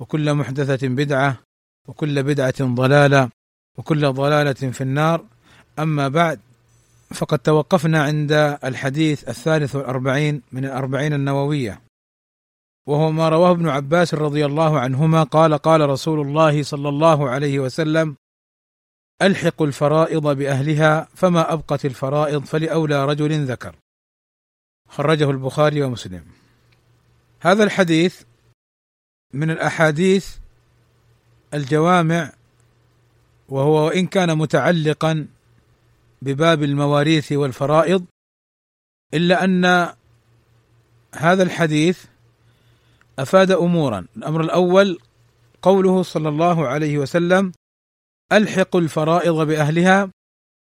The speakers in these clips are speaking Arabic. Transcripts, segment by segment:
وكل محدثة بدعة وكل بدعة ضلالة وكل ضلالة في النار. أما بعد فقد توقفنا عند الحديث الثالث والأربعين من الأربعين النووية. وهو ما رواه ابن عباس رضي الله عنهما قال قال رسول الله صلى الله عليه وسلم ألحقوا الفرائض بأهلها فما أبقت الفرائض فلأولى رجل ذكر. خرجه البخاري ومسلم. هذا الحديث من الأحاديث الجوامع وهو وإن كان متعلقا بباب المواريث والفرائض إلا أن هذا الحديث أفاد امورا. الأمر الأول قوله صلى الله عليه وسلم ألحق الفرائض بأهلها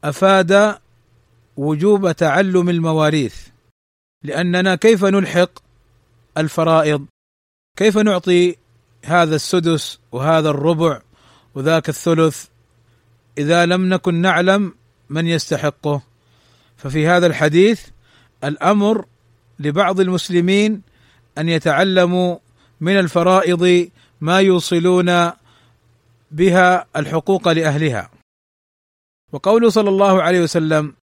أفاد وجوب تعلم المواريث لأننا كيف نلحق الفرائض؟ كيف نعطي هذا السدس وهذا الربع وذاك الثلث إذا لم نكن نعلم من يستحقه؟ ففي هذا الحديث الأمر لبعض المسلمين أن يتعلموا من الفرائض ما يوصلون بها الحقوق لأهلها. وقوله صلى الله عليه وسلم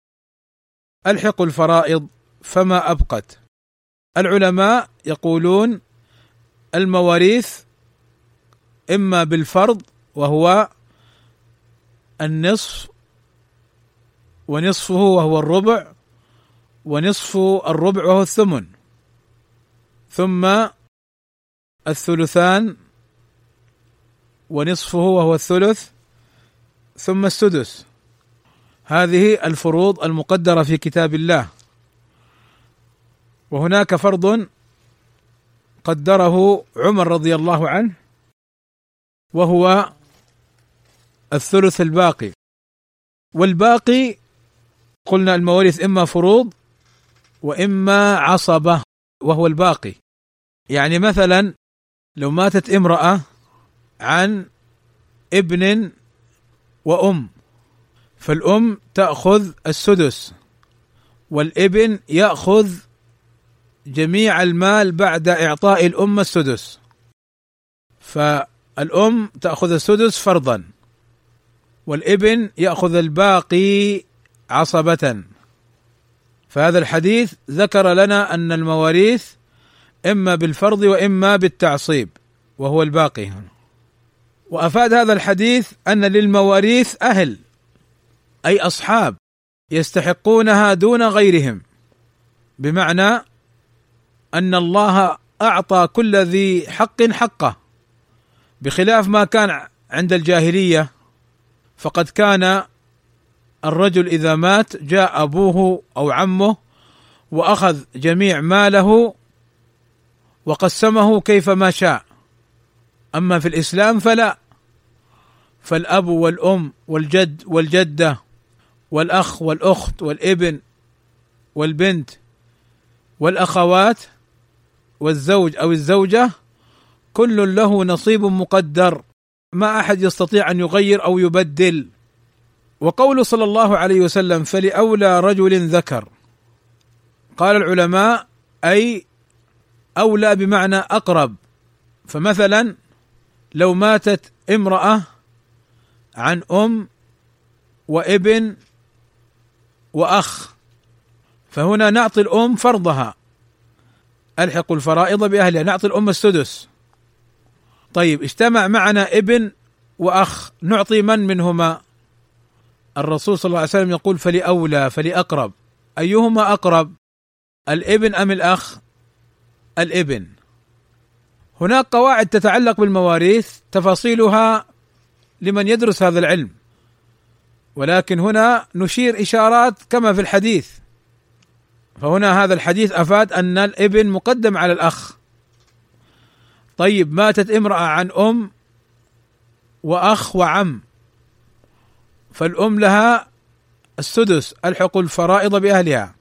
ألحقوا الفرائض فما أبقت. العلماء يقولون المواريث إما بالفرض وهو النصف ونصفه وهو الربع ونصف الربع وهو الثمن. ثم الثلثان ونصفه وهو الثلث ثم السدس. هذه الفروض المقدرة في كتاب الله. وهناك فرض قدره عمر رضي الله عنه وهو الثلث الباقي. والباقي قلنا المواريث إما فروض وإما عصبة وهو الباقي. يعني مثلا لو ماتت امرأة عن ابن وأم فالأم تأخذ السدس والابن يأخذ جميع المال بعد إعطاء الأم السدس. فالأم تأخذ السدس فرضا والإبن يأخذ الباقي عصبة. فهذا الحديث ذكر لنا أن المواريث إما بالفرض وإما بالتعصيب وهو الباقي. وأفاد هذا الحديث أن للمواريث أهل أي أصحاب يستحقونها دون غيرهم. بمعنى أن الله أعطى كل ذي حق حقه بخلاف ما كان عند الجاهلية فقد كان الرجل إذا مات جاء أبوه أو عمه وأخذ جميع ماله وقسمه كيفما شاء. أما في الإسلام فلا فالأب والأم والجد والجدة والأخ والأخت والابن والبنت والأخوات والزوج أو الزوجة كل له نصيب مقدر. ما أحد يستطيع أن يغير أو يبدل. وقول صلى الله عليه وسلم فلأولى رجل ذكر. قال العلماء أي أولى بمعنى أقرب. فمثلا لو ماتت امرأة عن أم وابن وأخ فهنا نعطي الأم فرضها. ألحقوا الفرائض بأهلها نعطي الام السدس. طيب اجتمع معنا ابن وأخ نعطي من منهما؟ الرسول صلى الله عليه وسلم يقول فلأولى فلأقرب. أيهما أقرب الابن أم الأخ؟ الابن. هناك قواعد تتعلق بالمواريث تفاصيلها لمن يدرس هذا العلم. ولكن هنا نشير إشارات كما في الحديث. فهنا هذا الحديث أفاد أن الابن مقدم على الأخ. طيب ماتت امرأة عن أم وأخ وعم. فالأم لها السدس ألحق الفرائض بأهلها.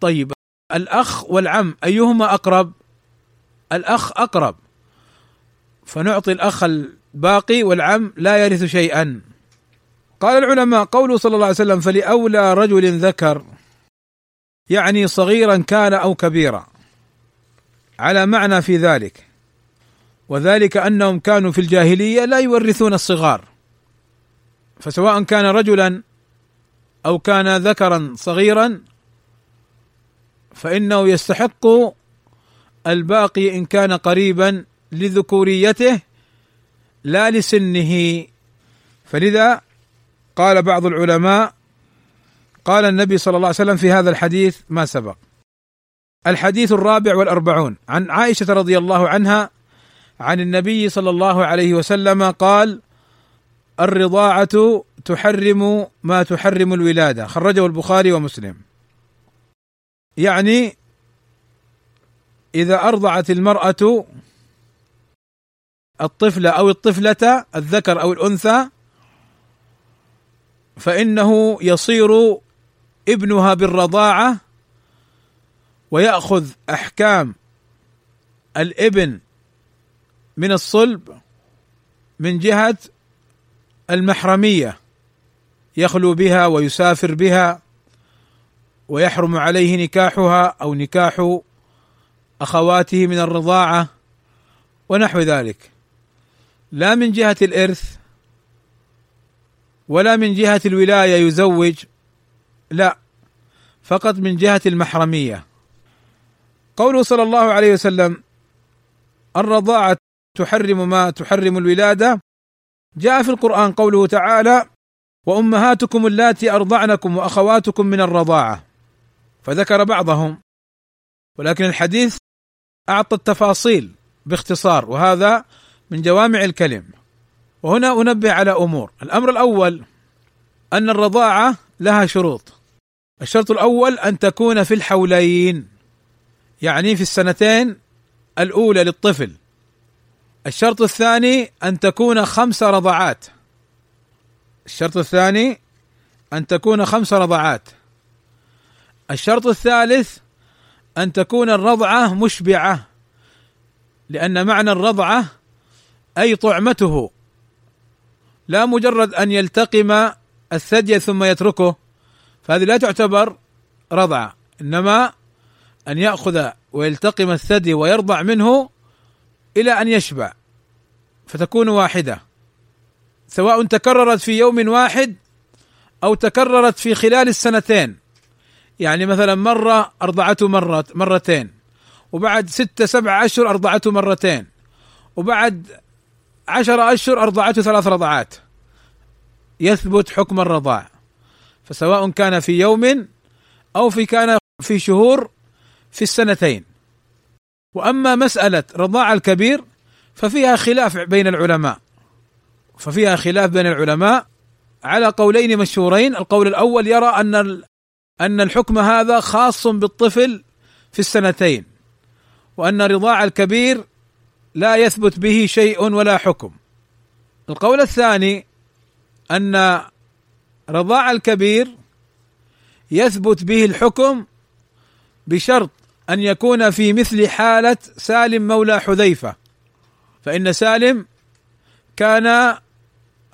طيب الأخ والعم أيهما أقرب؟ الأخ أقرب. فنعطي الأخ الباقي والعم لا يرث شيئا. قال العلماء قوله صلى الله عليه وسلم فلأولى رجل ذكر. يعني صغيرا كان أو كبيرا. على معنى في ذلك. وذلك أنهم كانوا في الجاهلية لا يورثون الصغار. فسواء كان رجلا أو كان ذكرا صغيرا فإنه يستحق الباقي إن كان قريبا لذكوريته لا لسنه. فلذا قال بعض العلماء قال النبي صلى الله عليه وسلم في هذا الحديث ما سبق. الحديث الرابع والأربعون. عن عائشة رضي الله عنها عن النبي صلى الله عليه وسلم قال الرضاعة تحرم ما تحرم الولادة. خرجه البخاري ومسلم. يعني إذا أرضعت المرأة الطفل أو الطفلة الذكر أو الأنثى فإنه يصير ابنها بالرضاعة ويأخذ أحكام الابن من الصلب من جهة المحرمية يخلو بها ويسافر بها ويحرم عليه نكاحها أو نكاح أخواته من الرضاعة ونحو ذلك. لا من جهة الإرث ولا من جهة الولاية يزوج لا. فقط من جهة المحرمية. قوله صلى الله عليه وسلم الرضاعة تحرم ما تحرم الولادة. جاء في القرآن قوله تعالى وأمهاتكم اللاتي أرضعنكم وأخواتكم من الرضاعة. فذكر بعضهم. ولكن الحديث أعطى التفاصيل باختصار وهذا من جوامع الكلم. وهنا أنبه على أمور. الأمر الأول أن الرضاعة لها شروط. الشرط الأول أن تكون في الحولين يعني في السنتين الأولى للطفل. الشرط الثاني أن تكون خمس رضعات. الشرط الثاني أن تكون خمس رضعات. الشرط الثالث أن تكون الرضعة مشبعة لأن معنى الرضعة أي طعمته. لا مجرد أن يلتقم الثدي ثم يتركه. فهذه لا تعتبر رضعه إنما أن يأخذ ويلتقم الثدي ويرضع منه إلى أن يشبع فتكون واحدة. سواء تكررت في يوم واحد أو تكررت في خلال السنتين. يعني مثلا مرة أرضعته مرة مرتين وبعد ستة سبعة أشهر أرضعته مرتين وبعد عشرة أشهر أرضعته ثلاث رضعات. يثبت حكم الرضاع. فسواء كان في يوم أو في كان في شهور في السنتين. وأما مسألة رضاع الكبير ففيها خلاف بين العلماء. ففيها خلاف بين العلماء على قولين مشهورين. القول الأول يرى أن أن الحكم هذا خاص بالطفل في السنتين وأن رضاع الكبير لا يثبت به شيء ولا حكم. القول الثاني أن رضاع الكبير يثبت به الحكم بشرط أن يكون في مثل حالة سالم مولى حذيفة فإن سالم كان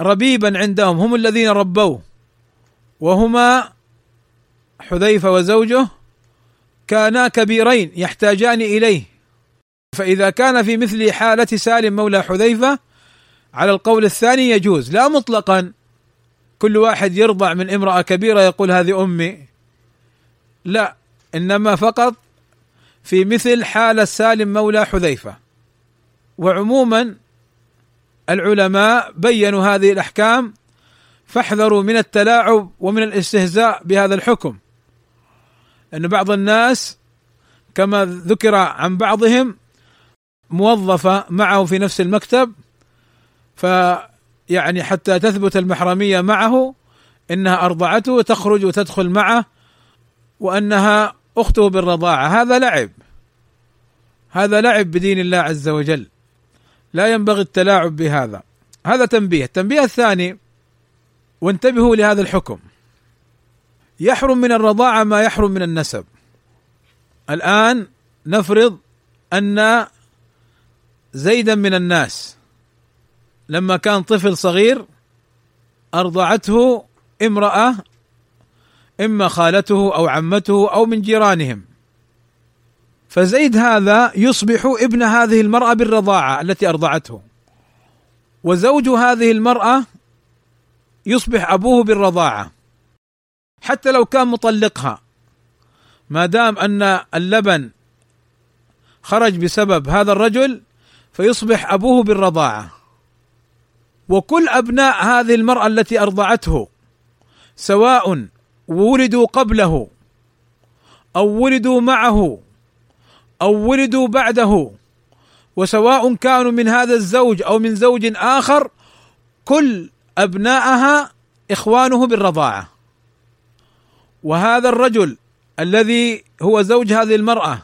ربيبا عندهم هم الذين ربوه وهما حذيفة وزوجه كانا كبيرين يحتاجان إليه. فإذا كان في مثل حالة سالم مولى حذيفة على القول الثاني يجوز لا مطلقا كل واحد يرضع من امرأة كبيرة يقول هذه أمي. لا إنما فقط في مثل حال سالم مولى حذيفة. وعموما العلماء بينوا هذه الأحكام فاحذروا من التلاعب ومن الاستهزاء بهذا الحكم. ان بعض الناس كما ذكر عن بعضهم موظفة معه في نفس المكتب فيعني حتى تثبت المحرمية معه إنها أرضعته وتخرج وتدخل معه وأنها أخته بالرضاعة. هذا لعب. هذا لعب بدين الله عز وجل. لا ينبغي التلاعب بهذا. هذا تنبيه. التنبيه الثاني وانتبهوا لهذا الحكم. يحرم من الرضاعة ما يحرم من النسب. الآن نفرض أن زيدا من الناس لما كان طفل صغير أرضعته امرأة إما خالته أو عمته أو من جيرانهم. فزيد هذا يصبح ابن هذه المرأة بالرضاعة التي أرضعته. وزوج هذه المرأة يصبح أبوه بالرضاعة. حتى لو كان مطلقها ما دام أن اللبن خرج بسبب هذا الرجل فيصبح أبوه بالرضاعة. وكل أبناء هذه المرأة التي أرضعته سواء ولدوا قبله أو ولدوا معه أو ولدوا بعده وسواء كانوا من هذا الزوج أو من زوج آخر كل أبناءها إخوانه بالرضاعة. وهذا الرجل الذي هو زوج هذه المرأة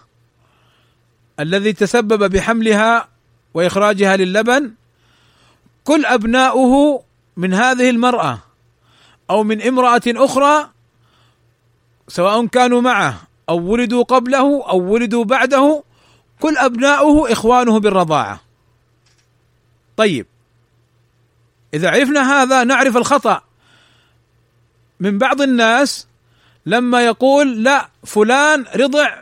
الذي تسبب بحملها وإخراجها للبن كل أبناؤه من هذه المرأة أو من امرأة أخرى سواء كانوا معه أو ولدوا قبله أو ولدوا بعده كل أبناؤه إخوانه بالرضاعة. طيب إذا عرفنا هذا نعرف الخطأ. من بعض الناس لما يقول لا فلان رضع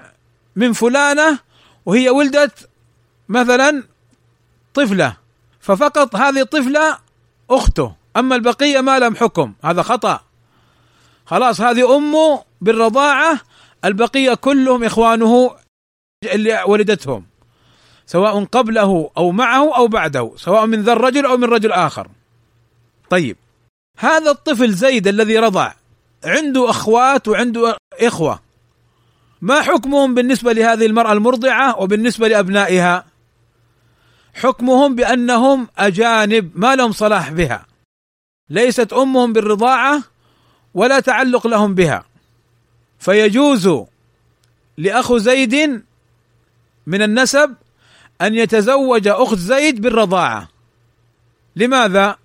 من فلانة وهي ولدت مثلا طفلة. ففقط هذه الطفلة أخته أما البقية ما لهم حكم هذا خطأ. خلاص هذه امه بالرضاعة البقية كلهم إخوانه اللي ولدتهم سواء قبله أو معه أو بعده سواء من ذا الرجل أو من رجل آخر. طيب هذا الطفل زيد الذي رضع عنده أخوات وعنده إخوة ما حكمهم بالنسبة لهذه المرأة المرضعة وبالنسبة لأبنائها؟ حكمهم بأنهم أجانب ما لهم صلاح بها. ليست أمهم بالرضاعة ولا تعلق لهم بها. فيجوز لاخو زيد من النسب أن يتزوج أخت زيد بالرضاعة. لماذا؟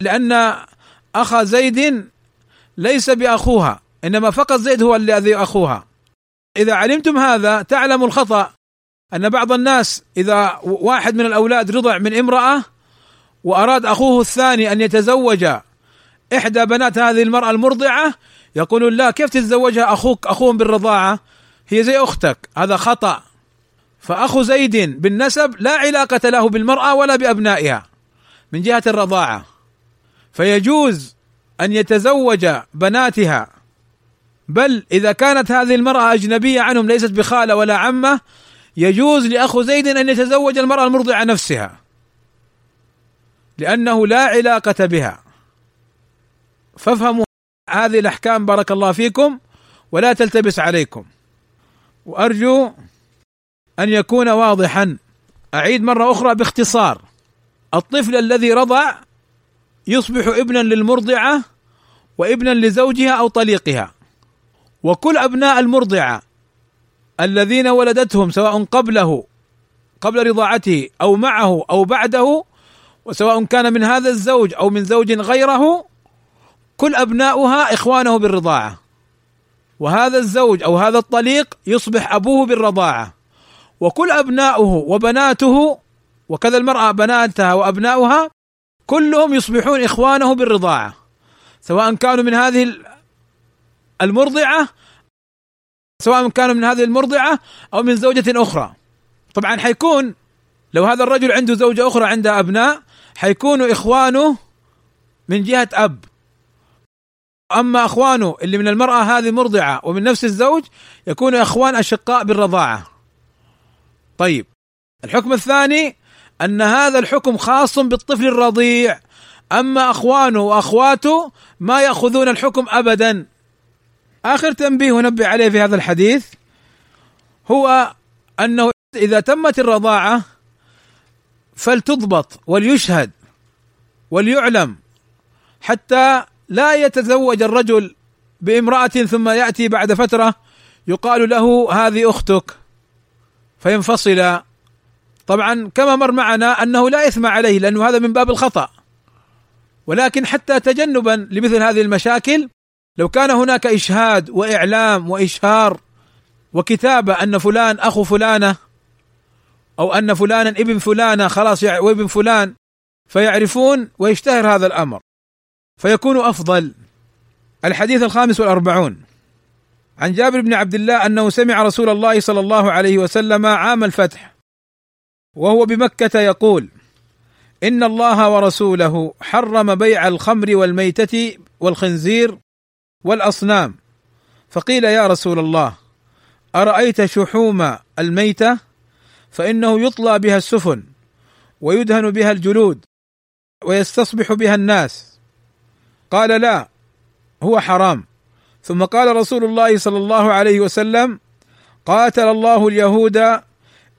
لأن اخا زيد ليس بأخوها إنما فقط زيد هو الذي أخوها. إذا علمتم هذا تعلم الخطأ. أن بعض الناس إذا واحد من الأولاد رضع من امرأة وأراد أخوه الثاني أن يتزوج إحدى بنات هذه المرأة المرضعة يقولون لا كيف تتزوجها أخوك أخوهم بالرضاعة؟ هي زي أختك هذا خطأ. فأخو زيد بالنسب لا علاقة له بالمرأة ولا بأبنائها من جهة الرضاعة. فيجوز أن يتزوج بناتها بل إذا كانت هذه المرأة أجنبية عنهم ليست بخالة ولا عمة يجوز لأخو زيد أن يتزوج المرأة المرضعة نفسها لأنه لا علاقة بها. فافهموا هذه الأحكام بارك الله فيكم ولا تلتبس عليكم. وأرجو أن يكون واضحا. أعيد مرة أخرى باختصار. الطفل الذي رضع يصبح ابنا للمرضعة وابنا لزوجها أو طليقها. وكل أبناء المرضعة الذين ولدتهم سواء قبله قبل رضاعته أو معه أو بعده وسواء كان من هذا الزوج أو من زوج غيره كل أبناؤها إخوانه بالرضاعة. وهذا الزوج أو هذا الطليق يصبح أبوه بالرضاعة. وكل أبناؤه وبناته وكذا المرأة بناتها وأبناؤها كلهم يصبحون إخوانه بالرضاعة. سواء كانوا من هذه المرضعة سواء كانوا من هذه المرضعة أو من زوجة أخرى. طبعا حيكون لو هذا الرجل عنده زوجة أخرى عندها أبناء حيكونوا إخوانه من جهة أب. أما أخوانه اللي من المرأة هذه مرضعة ومن نفس الزوج يكونوا إخوان أشقاء بالرضاعة. طيب الحكم الثاني أن هذا الحكم خاص بالطفل الرضيع. أما أخوانه وأخواته ما يأخذون الحكم ابدا. آخر تنبيه نبه عليه في هذا الحديث هو أنه إذا تمت الرضاعة فلتضبط وليشهد وليعلم حتى لا يتزوج الرجل بامرأة ثم يأتي بعد فترة يقال له هذه أختك فينفصل. طبعا كما مر معنا أنه لا إثم عليه لأنه هذا من باب الخطأ. ولكن حتى تجنبا لمثل هذه المشاكل لو كان هناك إشهاد وإعلام وإشهار وكتابة أن فلان أخو فلانة أو أن فلانا ابن فلانة خلاص وابن فلان فيعرفون ويشتهر هذا الأمر فيكون أفضل. الحديث الخامس والأربعون. عن جابر بن عبد الله أنه سمع رسول الله صلى الله عليه وسلم عام الفتح وهو بمكة يقول: إن الله ورسوله حرم بيع الخمر والميتة والخنزير والأصنام. فقيل يا رسول الله أرأيت شحوم الميتة؟ فإنه يطلى بها السفن ويدهن بها الجلود ويستصبح بها الناس. قال لا هو حرام. ثم قال رسول الله صلى الله عليه وسلم قاتل الله اليهود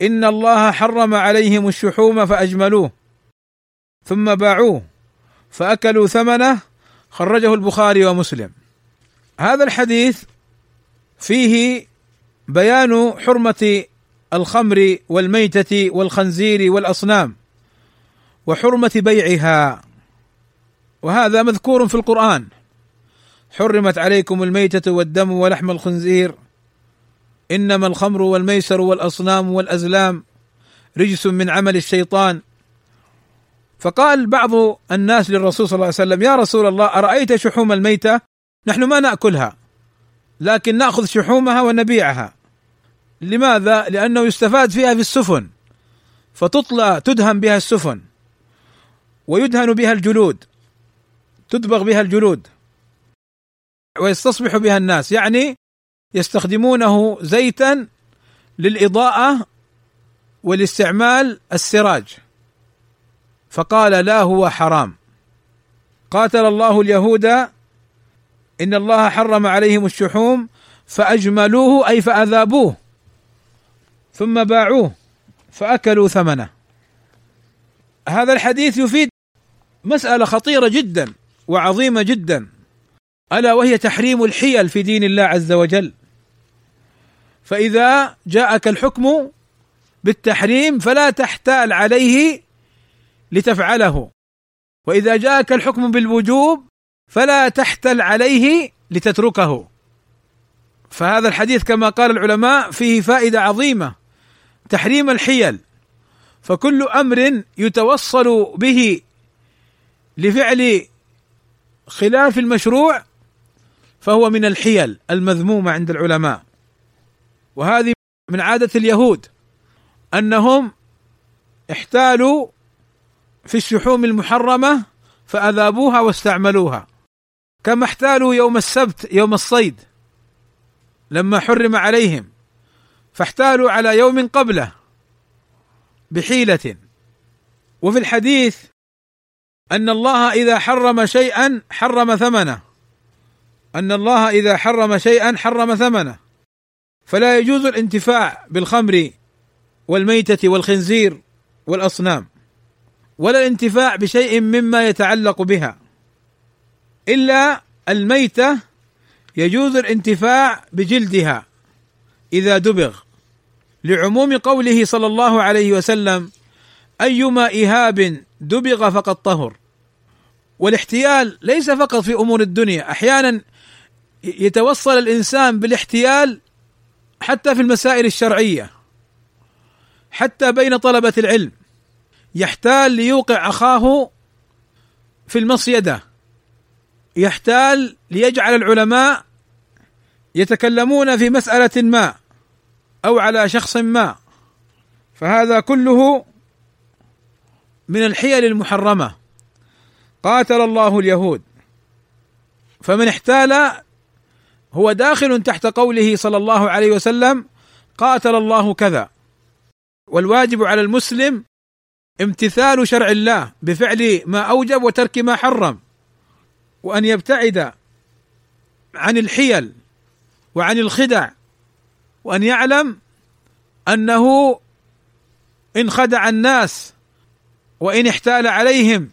إن الله حرم عليهم الشحوم فأجملوه. ثم باعوه فأكلوا ثمنه خرجه البخاري ومسلم. هذا الحديث فيه بيان حرمة الخمر والميتة والخنزير والأصنام وحرمة بيعها وهذا مذكور في القرآن. حرمت عليكم الميتة والدم ولحم الخنزير إنما الخمر والميسر والأصنام والأزلام رجس من عمل الشيطان. فقال بعض الناس للرسول صلى الله عليه وسلم يا رسول الله أرأيت شحوم الميتة نحن ما نأكلها لكن نأخذ شحومها ونبيعها. لماذا؟ لأنه يستفاد فيها في السفن فتطلى تدهن بها السفن ويدهن بها الجلود تدبغ بها الجلود ويستصبح بها الناس. يعني يستخدمونه زيتا للإضاءة والاستعمال السراج. فقال لا هو حرام. قاتل الله اليهود إن الله حرم عليهم الشحوم فأجملوه أي فأذابوه ثم باعوه فأكلوا ثمنه. هذا الحديث يفيد مسألة خطيرة جدا وعظيمة جدا ألا وهي تحريم الحيل في دين الله عز وجل. فإذا جاءك الحكم بالتحريم فلا تحتال عليه لتفعله. وإذا جاءك الحكم بالوجوب فلا تحتل عليه لتتركه. فهذا الحديث كما قال العلماء فيه فائدة عظيمة تحريم الحيل. فكل أمر يتوصل به لفعل خلاف المشروع فهو من الحيل المذمومه عند العلماء. وهذه من عادة اليهود أنهم احتالوا في الشحوم المحرمة فأذابوها واستعملوها. كما احتالوا يوم السبت يوم الصيد لما حرم عليهم فاحتالوا على يوم قبله بحيلة. وفي الحديث أن الله إذا حرم شيئا حرم ثمنه. أن الله إذا حرم شيئا حرم ثمنه. فلا يجوز الانتفاع بالخمر والميتة والخنزير والأصنام ولا الانتفاع بشيء مما يتعلق بها. إلا الميتة يجوز الانتفاع بجلدها إذا دبغ. لعموم قوله صلى الله عليه وسلم أيما إهاب دبغ فقد طهر. والاحتيال ليس فقط في أمور الدنيا أحيانا يتوصل الإنسان بالاحتيال حتى في المسائل الشرعية حتى بين طلبة العلم. يحتال ليوقع أخاه في المصيدة. يحتال ليجعل العلماء يتكلمون في مسألة ما أو على شخص ما. فهذا كله من الحيل المحرمة. قاتل الله اليهود. فمن احتال هو داخل تحت قوله صلى الله عليه وسلم قاتل الله كذا. والواجب على المسلم امتثال شرع الله بفعل ما أوجب وترك ما حرم. وأن يبتعد عن الحيل وعن الخدع وأن يعلم أنه إن خدع الناس وإن احتال عليهم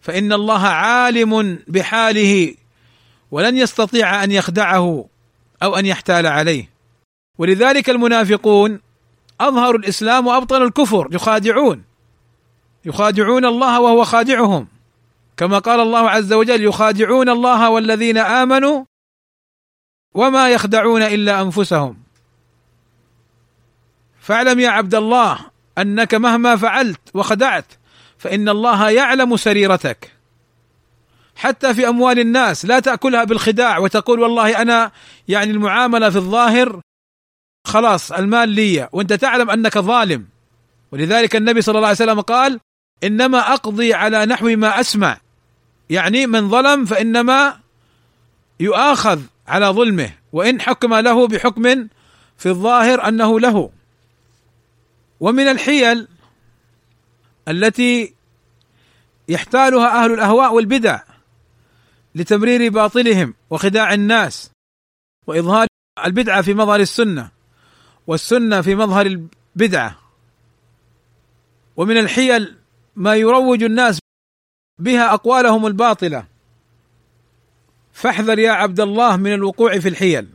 فإن الله عالم بحاله ولن يستطيع أن يخدعه أو أن يحتال عليه. ولذلك المنافقون أظهروا الإسلام وابطلوا الكفر يخادعون يخادعون الله وهو خادعهم. كما قال الله عز وجل يخادعون الله والذين آمنوا وما يخدعون إلا أنفسهم. فاعلم يا عبد الله أنك مهما فعلت وخدعت فإن الله يعلم سريرتك. حتى في أموال الناس لا تأكلها بالخداع وتقول والله أنا يعني المعاملة في الظاهر خلاص المال لي وأنت تعلم أنك ظالم. ولذلك النبي صلى الله عليه وسلم قال إنما أقضي على نحو ما أسمع. يعني من ظلم فإنما يؤاخذ على ظلمه وإن حكم له بحكم في الظاهر أنه له. ومن الحيل التي يحتالها أهل الأهواء والبدع لتمرير باطلهم وخداع الناس وإظهار البدعة في مظهر السنة والسنة في مظهر البدعة. ومن الحيل ما يروج الناس بها أقوالهم الباطلة. فاحذر يا عبد الله من الوقوع في الحيل.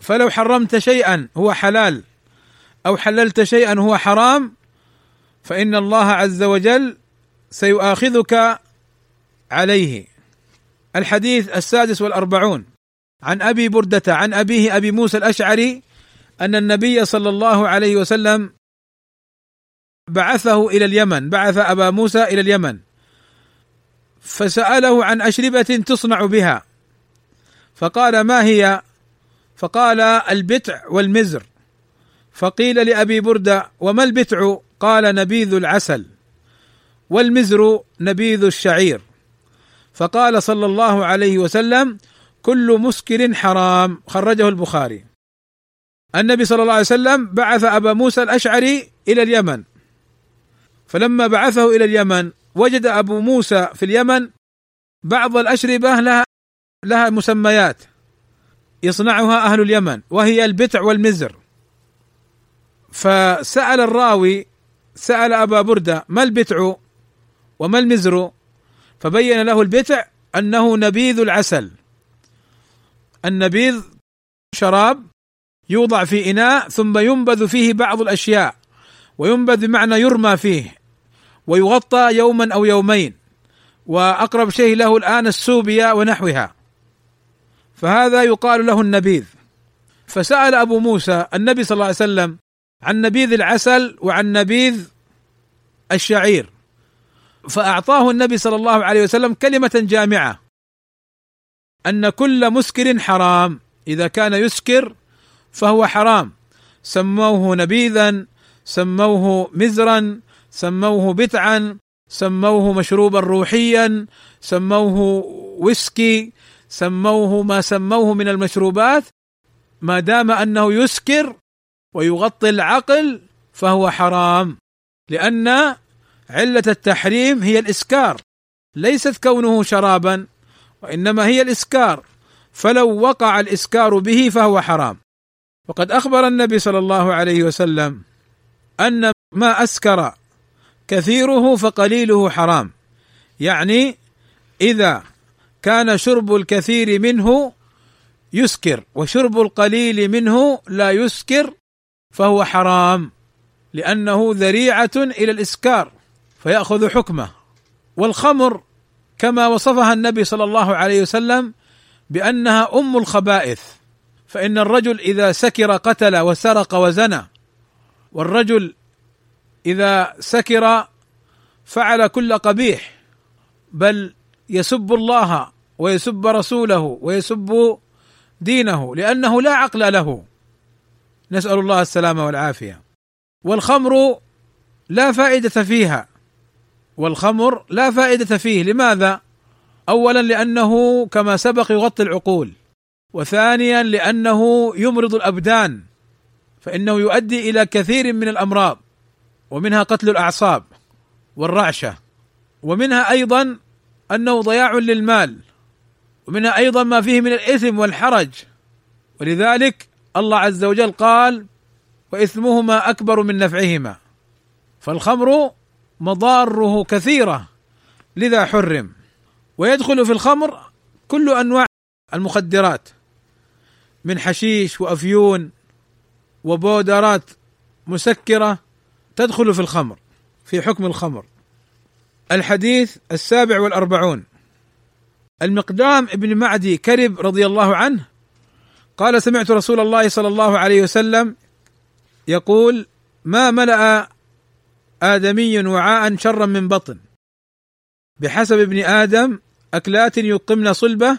فلو حرمت شيئا هو حلال أو حللت شيئا هو حرام فإن الله عز وجل سيؤاخذك عليه. الحديث السادس والأربعون. عن أبي بردة عن أبيه أبي موسى الأشعري أن النبي صلى الله عليه وسلم بعثه إلى اليمن بعث أبا موسى إلى اليمن. فسأله عن أشربة تصنع بها. فقال ما هي؟ فقال البتع والمزر. فقيل لأبي بردة وما البتع؟ قال نبيذ العسل. والمزر نبيذ الشعير. فقال صلى الله عليه وسلم كل مسكر حرام. خرجه البخاري. النبي صلى الله عليه وسلم بعث أبا موسى الأشعري إلى اليمن. فلما بعثه إلى اليمن وجد أبو موسى في اليمن بعض الأشربة لها لها مسميات يصنعها أهل اليمن وهي البتع والمزر. فسأل الراوي سأل أبا بردة ما البتع وما المزر؟ فبين له البتع أنه نبيذ العسل. النبيذ شراب يوضع في إناء ثم ينبذ فيه بعض الأشياء وينبذ بمعنى يرمى فيه. ويغطى يوما أو يومين وأقرب شيء له الآن السوبيا ونحوها. فهذا يقال له النبيذ. فسأل أبو موسى النبي صلى الله عليه وسلم عن نبيذ العسل وعن نبيذ الشعير. فأعطاه النبي صلى الله عليه وسلم كلمة جامعة. أن كل مسكر حرام إذا كان يسكر فهو حرام. سموه نبيذا سموه مزرا سموه بتعا سموه مشروبا روحيا سموه ويسكي سموه ما سموه من المشروبات. ما دام أنه يسكر ويغطي العقل فهو حرام لأن علة التحريم هي الإسكار ليست كونه شرابا وإنما هي الإسكار. فلو وقع الإسكار به فهو حرام. وقد أخبر النبي صلى الله عليه وسلم أن ما أسكر كثيره فقليله حرام. يعني إذا كان شرب الكثير منه يسكر وشرب القليل منه لا يسكر فهو حرام لأنه ذريعة إلى الإسكار فيأخذ حكمه. والخمر كما وصفها النبي صلى الله عليه وسلم بأنها أم الخبائث فإن الرجل إذا سكر قتل وسرق وزنى والرجل إذا سكر فعل كل قبيح بل يسب الله ويسب رسوله ويسب دينه لأنه لا عقل له. نسأل الله السلامة والعافية. والخمر لا فائدة فيها. والخمر لا فائدة فيه. لماذا؟ اولا لأنه كما سبق يغطي العقول. وثانيا لأنه يمرض الأبدان. فإنه يؤدي إلى كثير من الأمراض. ومنها قتل الأعصاب والرعشة ومنها أيضا أنه ضياع للمال ومنها أيضا ما فيه من الإثم والحرج. ولذلك الله عز وجل قال وإثمهما أكبر من نفعهما فالخمر مضاره كثيرة لذا حرم. ويدخل في الخمر كل أنواع المخدرات من حشيش وأفيون وبودرات مسكرة تدخل في الخمر في حكم الخمر. الحديث السابع والأربعون. المقدام ابن معدي كرب رضي الله عنه قال سمعت رسول الله صلى الله عليه وسلم يقول ما ملأ آدمي وعاء شرا من بطن. بحسب ابن آدم أكلات يقمن صلبه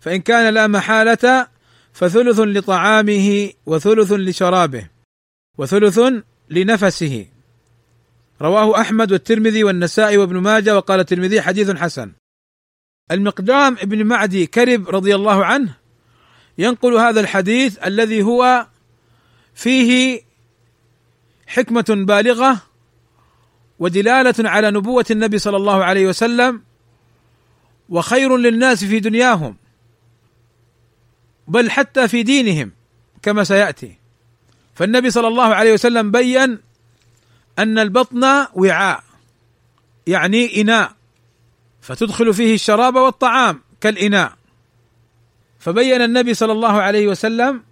فإن كان لا محالة فثلث لطعامه وثلث لشرابه وثلث لنفسه. رواه أحمد والترمذي والنسائي وابن ماجه وقال الترمذي حديث حسن. المقدام ابن معدي كرب رضي الله عنه ينقل هذا الحديث الذي هو فيه حكمة بالغة ودلالة على نبوة النبي صلى الله عليه وسلم وخير للناس في دنياهم بل حتى في دينهم كما سيأتي. فالنبي صلى الله عليه وسلم بين أن البطن وعاء يعني إناء فتدخل فيه الشراب والطعام كالإناء. فبين النبي صلى الله عليه وسلم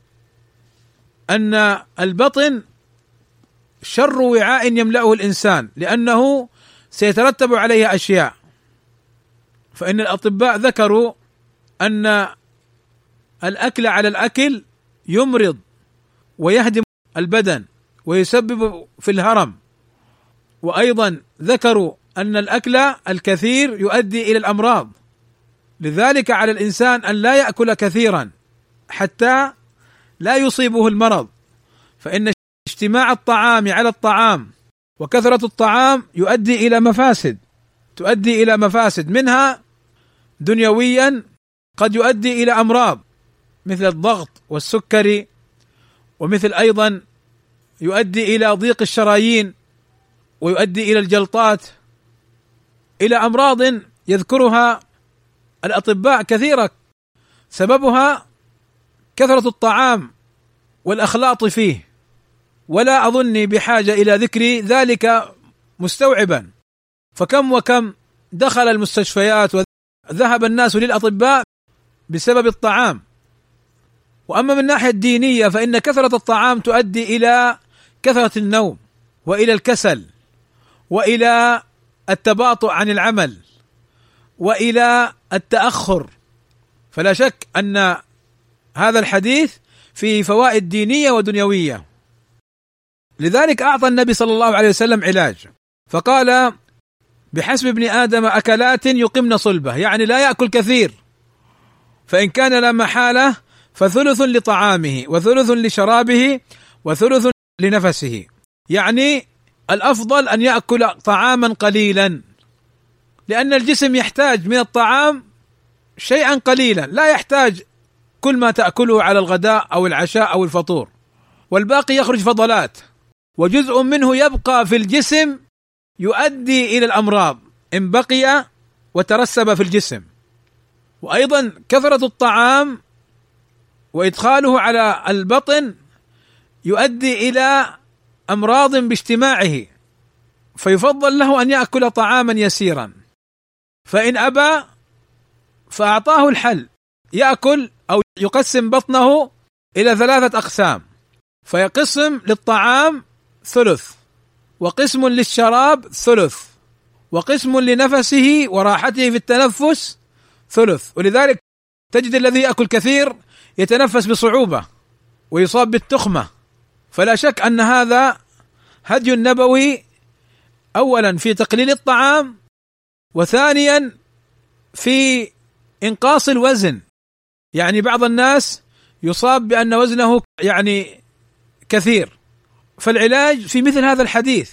أن البطن شر وعاء يملأه الإنسان لأنه سيترتب عليه أشياء. فإن الأطباء ذكروا أن الأكل على الأكل يمرض ويهدم البدن ويسبب في الهرم. وأيضا ذكروا أن الأكل الكثير يؤدي إلى الأمراض. لذلك على الإنسان أن لا يأكل كثيرا حتى لا يصيبه المرض. فإن اجتماع الطعام على الطعام وكثرة الطعام يؤدي إلى مفاسد تؤدي إلى مفاسد. منها دنيويا قد يؤدي إلى أمراض مثل الضغط والسكري ومثل أيضا يؤدي إلى ضيق الشرايين ويؤدي إلى الجلطات إلى أمراض يذكرها الأطباء كثيره سببها كثرة الطعام والأخلاط فيه. ولا أظني بحاجة إلى ذكر ذلك مستوعبا. فكم وكم دخل المستشفيات وذهب الناس للأطباء بسبب الطعام. وأما من الناحيه الدينيه فإن كثرة الطعام تؤدي إلى كثرة النوم وإلى الكسل وإلى التباطؤ عن العمل وإلى التأخر. فلا شك أن هذا الحديث فيه فوائد دينية ودنيوية. لذلك أعطى النبي صلى الله عليه وسلم علاج. فقال بحسب ابن آدم أكلات يقمن صلبه يعني لا يأكل كثير. فإن كان لا محالة فثلث لطعامه وثلث لشرابه وثلث لنفسه. يعني الأفضل أن يأكل طعاما قليلا لأن الجسم يحتاج من الطعام شيئا قليلا. لا يحتاج كل ما تأكله على الغداء أو العشاء أو الفطور. والباقي يخرج فضلات. وجزء منه يبقى في الجسم يؤدي إلى الأمراض. إن بقي وترسب في الجسم. وأيضا كثرة الطعام وإدخاله على البطن يؤدي إلى أمراض باجتماعه فيفضل له أن يأكل طعاما يسيرا. فإن أبى فأعطاه الحل يأكل أو يقسم بطنه إلى ثلاثة أقسام فيقسم للطعام ثلث وقسم للشراب ثلث وقسم لنفسه وراحته في التنفس ثلث. ولذلك تجد الذي يأكل كثير يتنفس بصعوبة ويصاب بالتخمة. فلا شك أن هذا هدي نبوي اولا في تقليل الطعام وثانيا في إنقاص الوزن. يعني بعض الناس يصاب بأن وزنه يعني كثير. فالعلاج في مثل هذا الحديث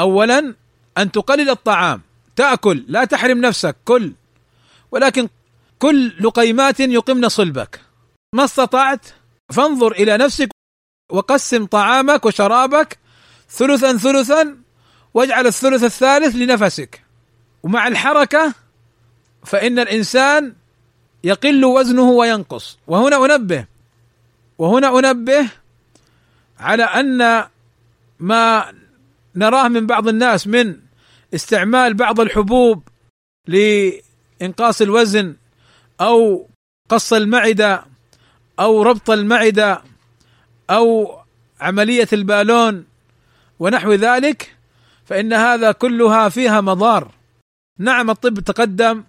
اولا أن تقلل الطعام. تأكل لا تحرم نفسك كل. ولكن كل لقيمات يقمن صلبك. ما استطعت فانظر إلى نفسك وقسم طعامك وشرابك ثلثا ثلثا واجعل الثلث الثالث لنفسك. ومع الحركة فإن الإنسان يقل وزنه وينقص. وهنا أنبه وهنا أنبه على أن ما نراه من بعض الناس من استعمال بعض الحبوب لإنقاص الوزن أو قص المعدة أو ربط المعدة أو عملية البالون ونحو ذلك فإن هذا كلها فيها مضار. نعم الطب تقدم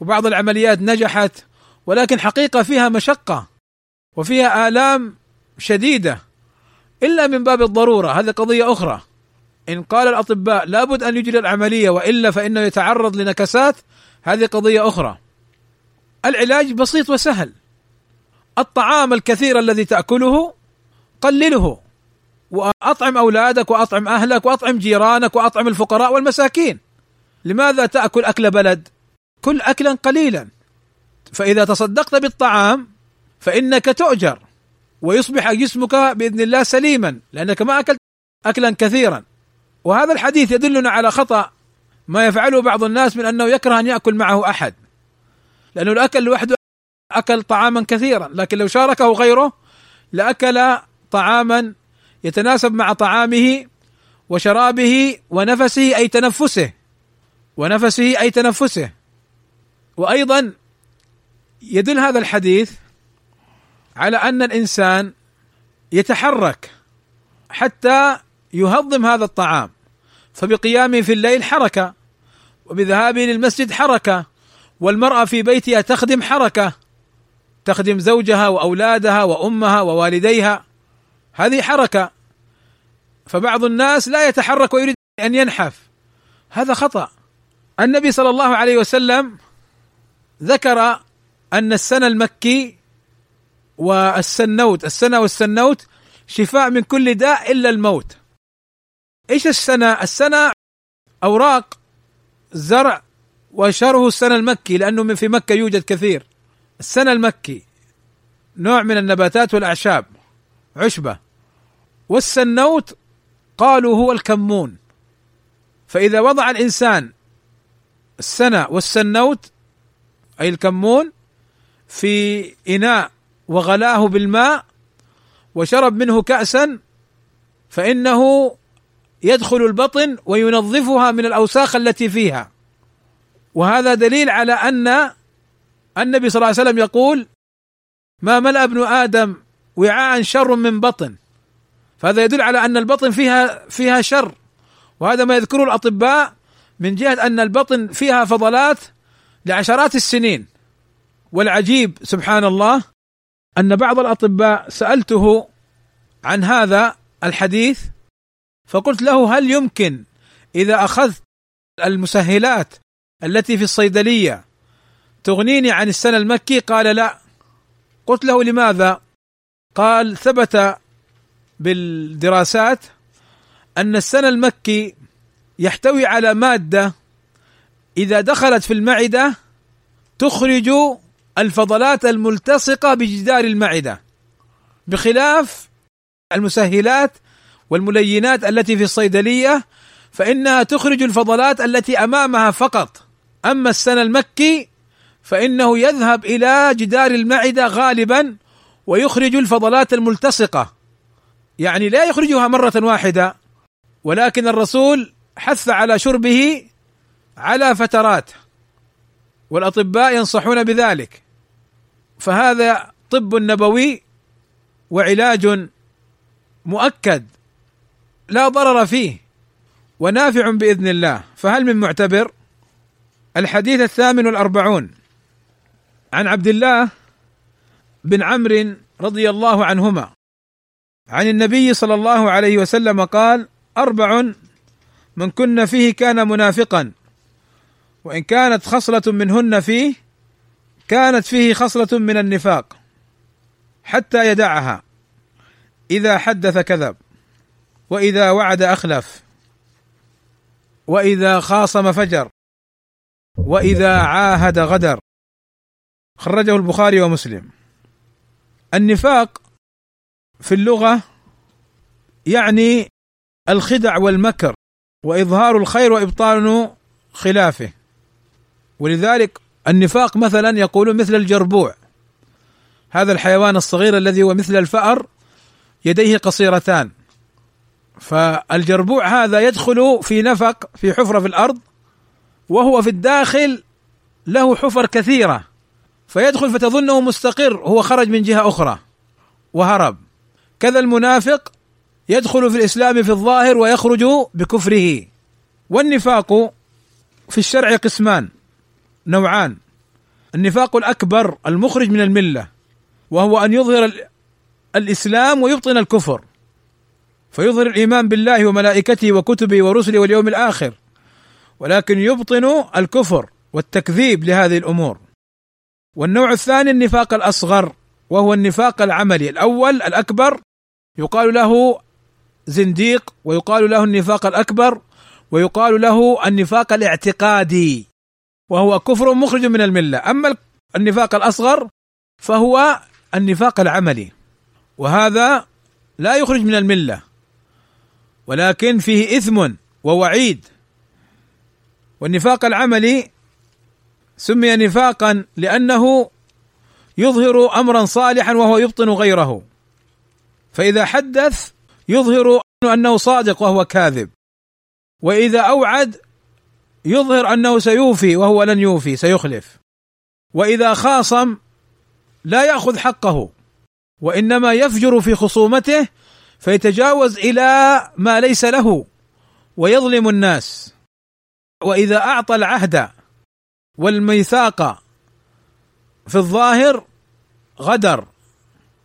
وبعض العمليات نجحت ولكن حقيقة فيها مشقة وفيها آلام شديدة. إلا من باب الضرورة هذه قضية أخرى. إن قال الأطباء لابد أن يجري العملية وإلا فإنه يتعرض لنكسات هذه قضية أخرى. العلاج بسيط وسهل. الطعام الكثير الذي تأكله قلله وأطعم أولادك وأطعم أهلك وأطعم جيرانك وأطعم الفقراء والمساكين. لماذا تأكل أكل بلد؟ كل اكلا قليلا. فإذا تصدقت بالطعام فإنك تؤجر ويصبح جسمك بإذن الله سليما لأنك ما أكلت اكلا كثيرا. وهذا الحديث يدلنا على خطأ ما يفعله بعض الناس من أنه يكره أن يأكل معه أحد. لأنه الأكل لوحده أكل طعاما كثيرا لكن لو شاركه غيره لأكل طعاما يتناسب مع طعامه وشرابه ونفسه أي تنفسه ونفسه أي تنفسه. وأيضا يدل هذا الحديث على أن الإنسان يتحرك حتى يهضم هذا الطعام فبقيامه في الليل حركة وبذهابه للمسجد حركة والمرأة في بيتها تخدم حركة تخدم زوجها وأولادها وأمها ووالديها. هذه حركة. فبعض الناس لا يتحرك ويريد أن ينحف. هذا خطأ. النبي صلى الله عليه وسلم ذكر أن السنة المكي والسنوت السنة والسنوت شفاء من كل داء إلا الموت. إيش السنة؟ السنة أوراق زرع واشهره السنة المكي لأنه في مكة يوجد كثير. السنة المكي نوع من النباتات والأعشاب عشبة. والسنوت قالوا هو الكمون. فإذا وضع الإنسان السنة والسنوت أي الكمون في إناء وغلاه بالماء وشرب منه كأسا فإنه يدخل البطن وينظفها من الأوساخ التي فيها. وهذا دليل على أن النبي صلى الله عليه وسلم يقول ما ملأ ابن آدم وعاء شر من بطن. فهذا يدل على أن البطن فيها فيها شر. وهذا ما يذكره الأطباء من جهة أن البطن فيها فضلات لعشرات السنين. والعجيب سبحان الله أن بعض الأطباء سألته عن هذا الحديث فقلت له هل يمكن إذا أخذت المسهلات التي في الصيدلية تغنيني عن السنة المكي؟ قال لا. قلت له لماذا؟ قال ثبت بالدراسات أن السنة المكي يحتوي على مادة إذا دخلت في المعدة تخرج الفضلات الملتصقة بجدار المعدة بخلاف المسهلات والملينات التي في الصيدلية فإنها تخرج الفضلات التي أمامها فقط. أما السنة المكي فإنه يذهب إلى جدار المعدة غالبا ويخرج الفضلات الملتصقة. يعني لا يخرجها مرة واحدة ولكن الرسول حث على شربه على فترات والأطباء ينصحون بذلك. فهذا طب نبوي وعلاج مؤكد لا ضرر فيه ونافع بإذن الله. فهل من معتبر؟ الحديث الثامن والأربعون. عن عبد الله بن عمرو رضي الله عنهما. عن النبي صلى الله عليه وسلم قال أربع من كن فيه كان منافقا وإن كانت خصلة منهن فيه كانت فيه خصلة من النفاق حتى يدعها إذا حدث كذب وإذا وعد أخلف وإذا خاصم فجر وإذا عاهد غدر. خرجه البخاري ومسلم. النفاق في اللغة يعني الخدع والمكر وإظهار الخير وإبطال خلافه. ولذلك النفاق مثلا يقولون مثل الجربوع. هذا الحيوان الصغير الذي هو مثل الفأر يديه قصيرتان. فالجربوع هذا يدخل في نفق في حفرة في الأرض وهو في الداخل له حفر كثيرة. فيدخل فتظنه مستقر هو خرج من جهة أخرى وهرب. كذا المنافق يدخل في الإسلام في الظاهر ويخرج بكفره. والنفاق في الشرع قسمان نوعان. النفاق الأكبر المخرج من الملة وهو أن يظهر الإسلام ويبطن الكفر. فيظهر الإيمان بالله وملائكته وكتبه ورسله واليوم الآخر ولكن يبطن الكفر والتكذيب لهذه الأمور. والنوع الثاني النفاق الأصغر وهو النفاق العملي. الأول الأكبر يقال له زنديق ويقال له النفاق الأكبر ويقال له النفاق الاعتقادي وهو كفر مخرج من الملة. أما النفاق الأصغر فهو النفاق العملي. وهذا لا يخرج من الملة ولكن فيه إثم ووعيد. والنفاق العملي سمي نفاقا لأنه يظهر أمرا صالحا وهو يبطن غيره. فإذا حدث يظهر أنه صادق وهو كاذب. وإذا أوعد يظهر أنه سيوفي وهو لن يوفي سيخلف. وإذا خاصم لا يأخذ حقه. وإنما يفجر في خصومته فيتجاوز إلى ما ليس له ويظلم الناس. وإذا أعطى العهد والميثاق في الظاهر غدر.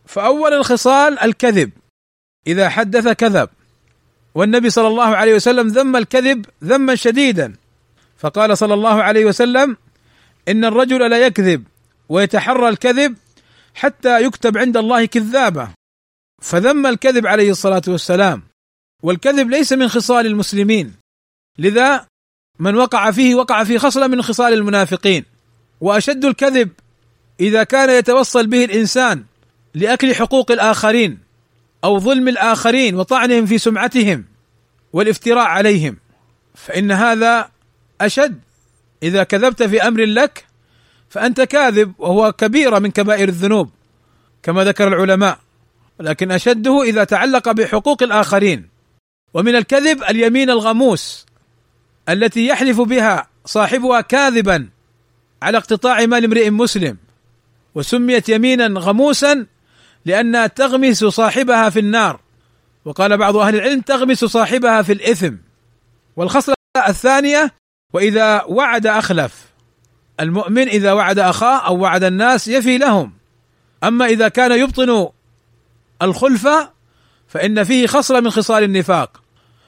فأول الخصال الكذب. إذا حدث كذب. والنبي صلى الله عليه وسلم ذم الكذب ذما شديدا. فقال صلى الله عليه وسلم إن الرجل لا يكذب ويتحرى الكذب حتى يكتب عند الله كذابا فذم الكذب عليه الصلاة والسلام. والكذب ليس من خصال المسلمين. لذا من وقع فيه وقع في خصلة من خصال المنافقين. وأشد الكذب إذا كان يتوصل به الإنسان لأكل حقوق الآخرين أو ظلم الآخرين وطعنهم في سمعتهم والافتراء عليهم. فإن هذا أشد. إذا كذبت في أمر لك فأنت كاذب وهو كبيره من كبائر الذنوب كما ذكر العلماء. ولكن أشده إذا تعلق بحقوق الآخرين. ومن الكذب اليمين الغموس. التي يحلف بها صاحبها كاذبا على اقتطاع مال امرئ مسلم وسميت يمينا غموسا لانها تغمس صاحبها في النار. وقال بعض أهل العلم تغمس صاحبها في الإثم. والخصلة الثانية وإذا وعد أخلف المؤمن إذا وعد أخاه أو وعد الناس يفي لهم. أما إذا كان يبطن الخلفة فإن فيه خصلة من خصال النفاق.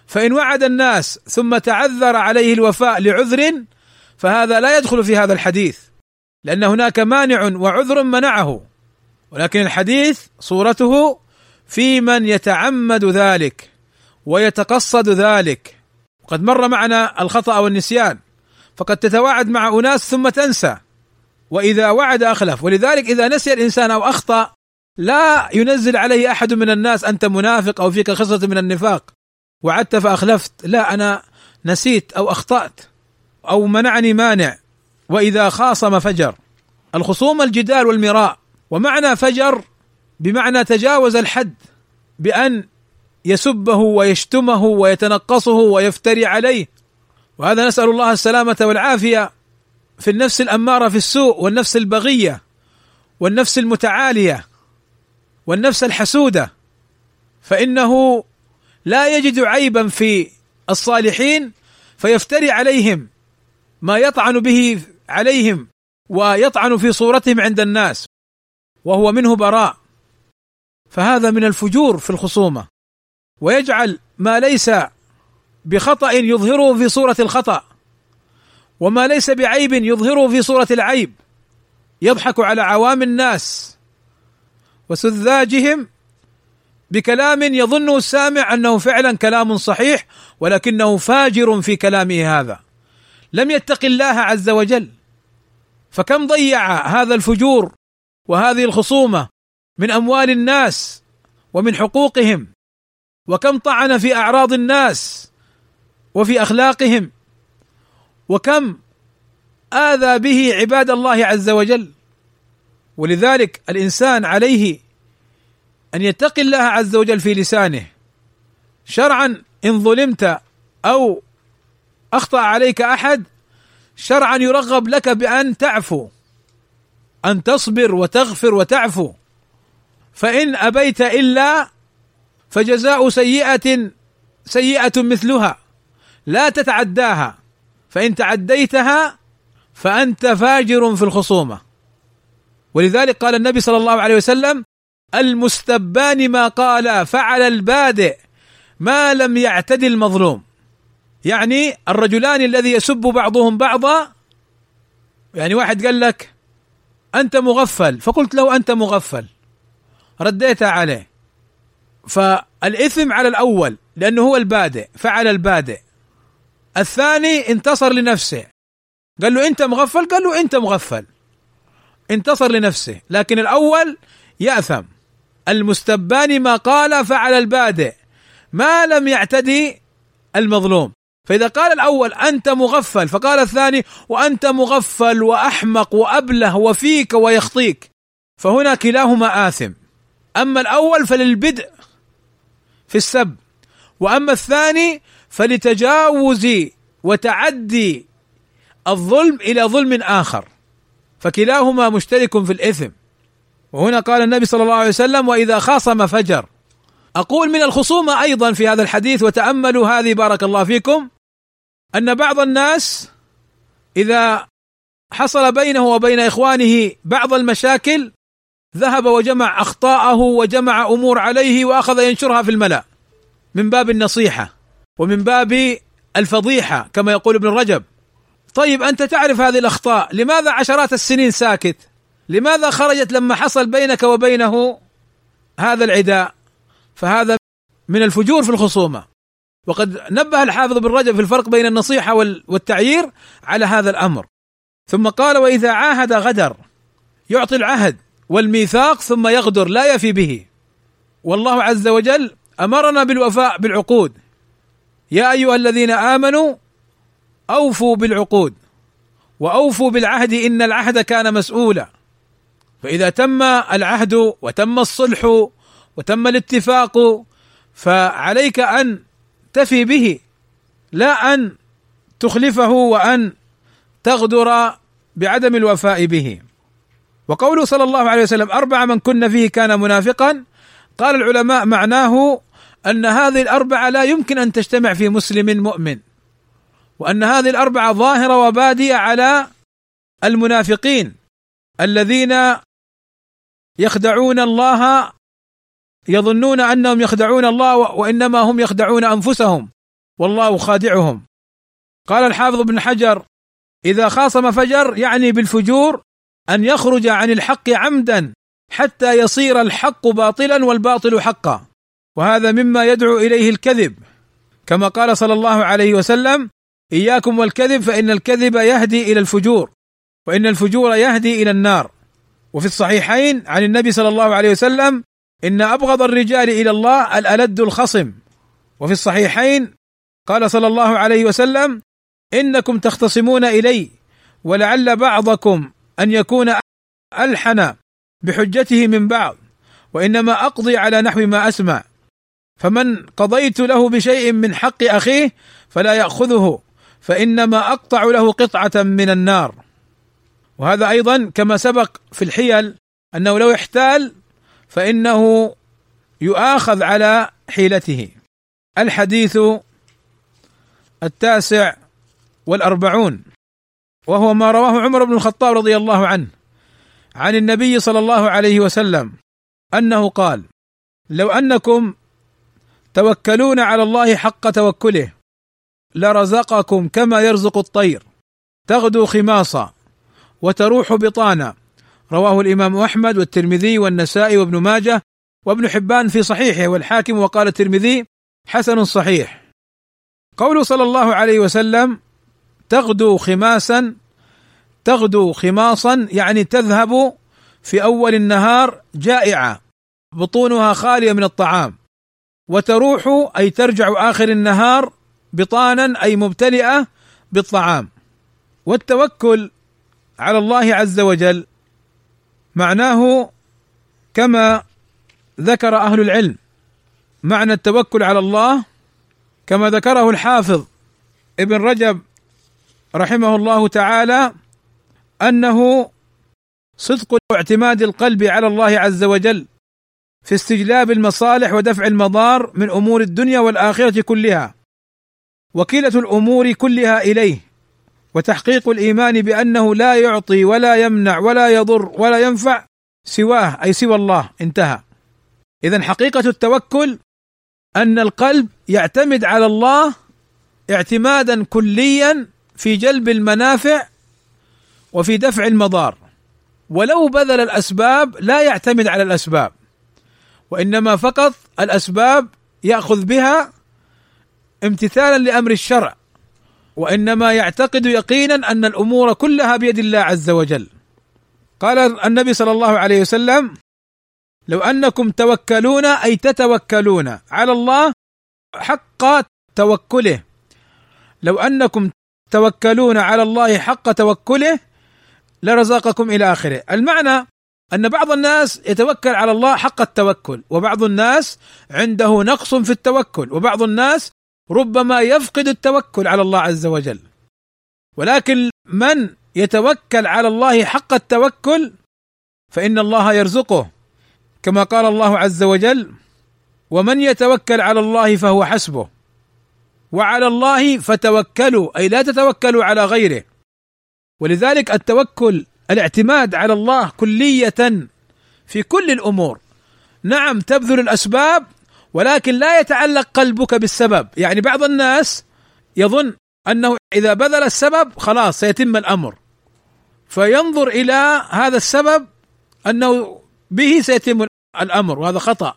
فإن وعد الناس ثم تعذر عليه الوفاء لعذر فهذا لا يدخل في هذا الحديث لأن هناك مانع وعذر منعه ولكن الحديث صورته في من يتعمد ذلك ويتقصد ذلك. وقد مر معنا الخطأ والنسيان فقد تتواعد مع أناس ثم تنسى وإذا وعد أخلف. ولذلك إذا نسي الإنسان أو أخطأ لا ينزل عليه أحد من الناس أنت منافق أو فيك خصلة من النفاق. وعدت فأخلفت. لا أنا نسيت أو أخطأت أو منعني مانع. وإذا خاصم فجر. الخصوم الجدال والمراء. ومعنى فجر بمعنى تجاوز الحد بأن يسبه ويشتمه ويتنقصه ويفتري عليه. وهذا نسأل الله السلامة والعافية في النفس الأمارة في السوء والنفس البغية والنفس المتعالية والنفس الحسودة. فإنه لا يجد عيبا في الصالحين فيفتري عليهم ما يطعن به عليهم ويطعن في صورتهم عند الناس وهو منه براء. فهذا من الفجور في الخصومة. ويجعل ما ليس بخطأ يظهره في صورة الخطأ وما ليس بعيب يظهره في صورة العيب. يضحك على عوام الناس وسذاجهم بكلام يظنه السامع أنه فعلا كلام صحيح ولكنه فاجر في كلامه هذا. لم يتق الله عز وجل. فكم ضيع هذا الفجور وهذه الخصومة من أموال الناس ومن حقوقهم؟ وكم طعن في أعراض الناس وفي أخلاقهم؟ وكم آذى به عباد الله عز وجل؟ ولذلك الإنسان عليه أن يتقي الله عز وجل في لسانه. شرعا إن ظلمت أو أخطأ عليك أحد شرعا يرغب لك بأن تعفو أن تصبر وتغفر وتعفو. فإن أبيت إلا فجزاء سيئة سيئة مثلها لا تتعداها. فإن تعديتها فأنت فاجر في الخصومة. ولذلك قال النبي صلى الله عليه وسلم المستبان ما قال فعل البادئ ما لم يعتدي المظلوم. يعني الرجلان الذي يسب بعضهم بعضا يعني واحد قال لك أنت مغفل فقلت له أنت مغفل رديت عليه. فالإثم على الأول لأنه هو البادئ فعل البادئ. الثاني انتصر لنفسه. قال له أنت مغفل؟ قال له أنت مغفل. انتصر لنفسه لكن الأول يأثم. المستبان ما قال فعل البادئ ما لم يعتدي المظلوم. فإذا قال الأول أنت مغفل فقال الثاني وأنت مغفل وأحمق وأبله وفيك ويخطيك. فهنا كلاهما آثم. أما الأول فللبدء في السب وأما الثاني فلتجاوز وتعدي الظلم إلى ظلم آخر. فكلاهما مشترك في الإثم. وهنا قال النبي صلى الله عليه وسلم وإذا خاصم فجر. أقول من الخصومة أيضا في هذا الحديث وتأملوا هذه بارك الله فيكم أن بعض الناس إذا حصل بينه وبين إخوانه بعض المشاكل ذهب وجمع أخطاءه وجمع أمور عليه وأخذ ينشرها في الملأ من باب النصيحة ومن باب الفضيحة كما يقول ابن رجب. طيب أنت تعرف هذه الأخطاء لماذا عشرات السنين ساكت؟ لماذا خرجت لما حصل بينك وبينه هذا العداء؟ فهذا من الفجور في الخصومة. وقد نبه الحافظ بن رجب في الفرق بين النصيحة والتعيير على هذا الأمر. ثم قال وإذا عاهد غدر يعطي العهد والميثاق ثم يغدر لا يفي به. والله عز وجل أمرنا بالوفاء بالعقود. يا أيها الذين آمنوا أوفوا بالعقود وأوفوا بالعهد إن العهد كان مسؤولا. فإذا تم العهد وتم الصلح وتم الاتفاق فعليك أن تفي به لا أن تخلفه وأن تغدر بعدم الوفاء به. وقوله صلى الله عليه وسلم أربع من كن فيه كان منافقا قال العلماء معناه أن هذه الأربعة لا يمكن أن تجتمع في مسلم مؤمن وأن هذه الأربعة ظاهرة وبادية على المنافقين الذين يخدعون الله يظنون أنهم يخدعون الله وإنما هم يخدعون أنفسهم. والله خادعهم. قال الحافظ ابن حجر إذا خاصم فجر يعني بالفجور أن يخرج عن الحق عمدا حتى يصير الحق باطلا والباطل حقا. وهذا مما يدعو إليه الكذب. كما قال صلى الله عليه وسلم إياكم والكذب فإن الكذب يهدي إلى الفجور وإن الفجور يهدي إلى النار. وفي الصحيحين عن النبي صلى الله عليه وسلم إن أبغض الرجال إلى الله الألد الخصم. وفي الصحيحين قال صلى الله عليه وسلم إنكم تختصمون إلي ولعل بعضكم أن يكون ألحن بحجته من بعض وإنما أقضي على نحو ما أسمع. فمن قضيت له بشيء من حق أخيه فلا يأخذه فإنما أقطع له قطعة من النار. وهذا أيضا كما سبق في الحيل أنه لو احتال فإنه يؤاخذ على حيلته. الحديث التاسع والأربعون وهو ما رواه عمر بن الخطاب رضي الله عنه عن النبي صلى الله عليه وسلم أنه قال: لو أنكم توكلون على الله حق توكله لرزقكم كما يرزق الطير تغدو خماصا وتروح بطانا. رواه الإمام أحمد والترمذي والنسائي وابن ماجه وابن حبان في صحيحه والحاكم وقال الترمذي حسن صحيح. قوله صلى الله عليه وسلم تغدو خماسا تغدو خماصا يعني تذهب في أول النهار جائعة بطونها خالية من الطعام. وتروح أي ترجع آخر النهار بطانا أي مبتلئة بالطعام. والتوكل على الله عز وجل معناه كما ذكر أهل العلم معنى التوكل على الله كما ذكره الحافظ ابن رجب رحمه الله تعالى أنه صدق اعتماد القلب على الله عز وجل في استجلاب المصالح ودفع المضار من أمور الدنيا والآخرة كلها وكيلة الأمور كلها إليه. وتحقيق الإيمان بأنه لا يعطي ولا يمنع ولا يضر ولا ينفع سواه أي سوى الله انتهى. اذا حقيقة التوكل أن القلب يعتمد على الله اعتمادا كليا في جلب المنافع وفي دفع المضار. ولو بذل الأسباب لا يعتمد على الأسباب وإنما فقط الأسباب يأخذ بها امتثالا لأمر الشرع. وإنما يعتقد يقينا أن الأمور كلها بيد الله عز وجل. قال النبي صلى الله عليه وسلم لو أنكم توكلون أي تتوكلون على الله حق توكله. لو أنكم توكلون على الله حق توكله لرزقكم إلى آخره، المعنى أن بعض الناس يتوكل على الله حق التوكل، وبعض الناس عنده نقص في التوكل، وبعض الناس ربما يفقد التوكل على الله عز وجل. ولكن من يتوكل على الله حق التوكل فإن الله يرزقه كما قال الله عز وجل: ومن يتوكل على الله فهو حسبه وعلى الله فتوكلوا أي لا تتوكلوا على غيره ولذلك التوكل الاعتماد على الله كلية في كل الأمور نعم تبذل الأسباب ولكن لا يتعلق قلبك بالسبب. يعني بعض الناس يظن أنه إذا بذل السبب خلاص سيتم الأمر. فينظر إلى هذا السبب أنه به سيتم الأمر وهذا خطأ.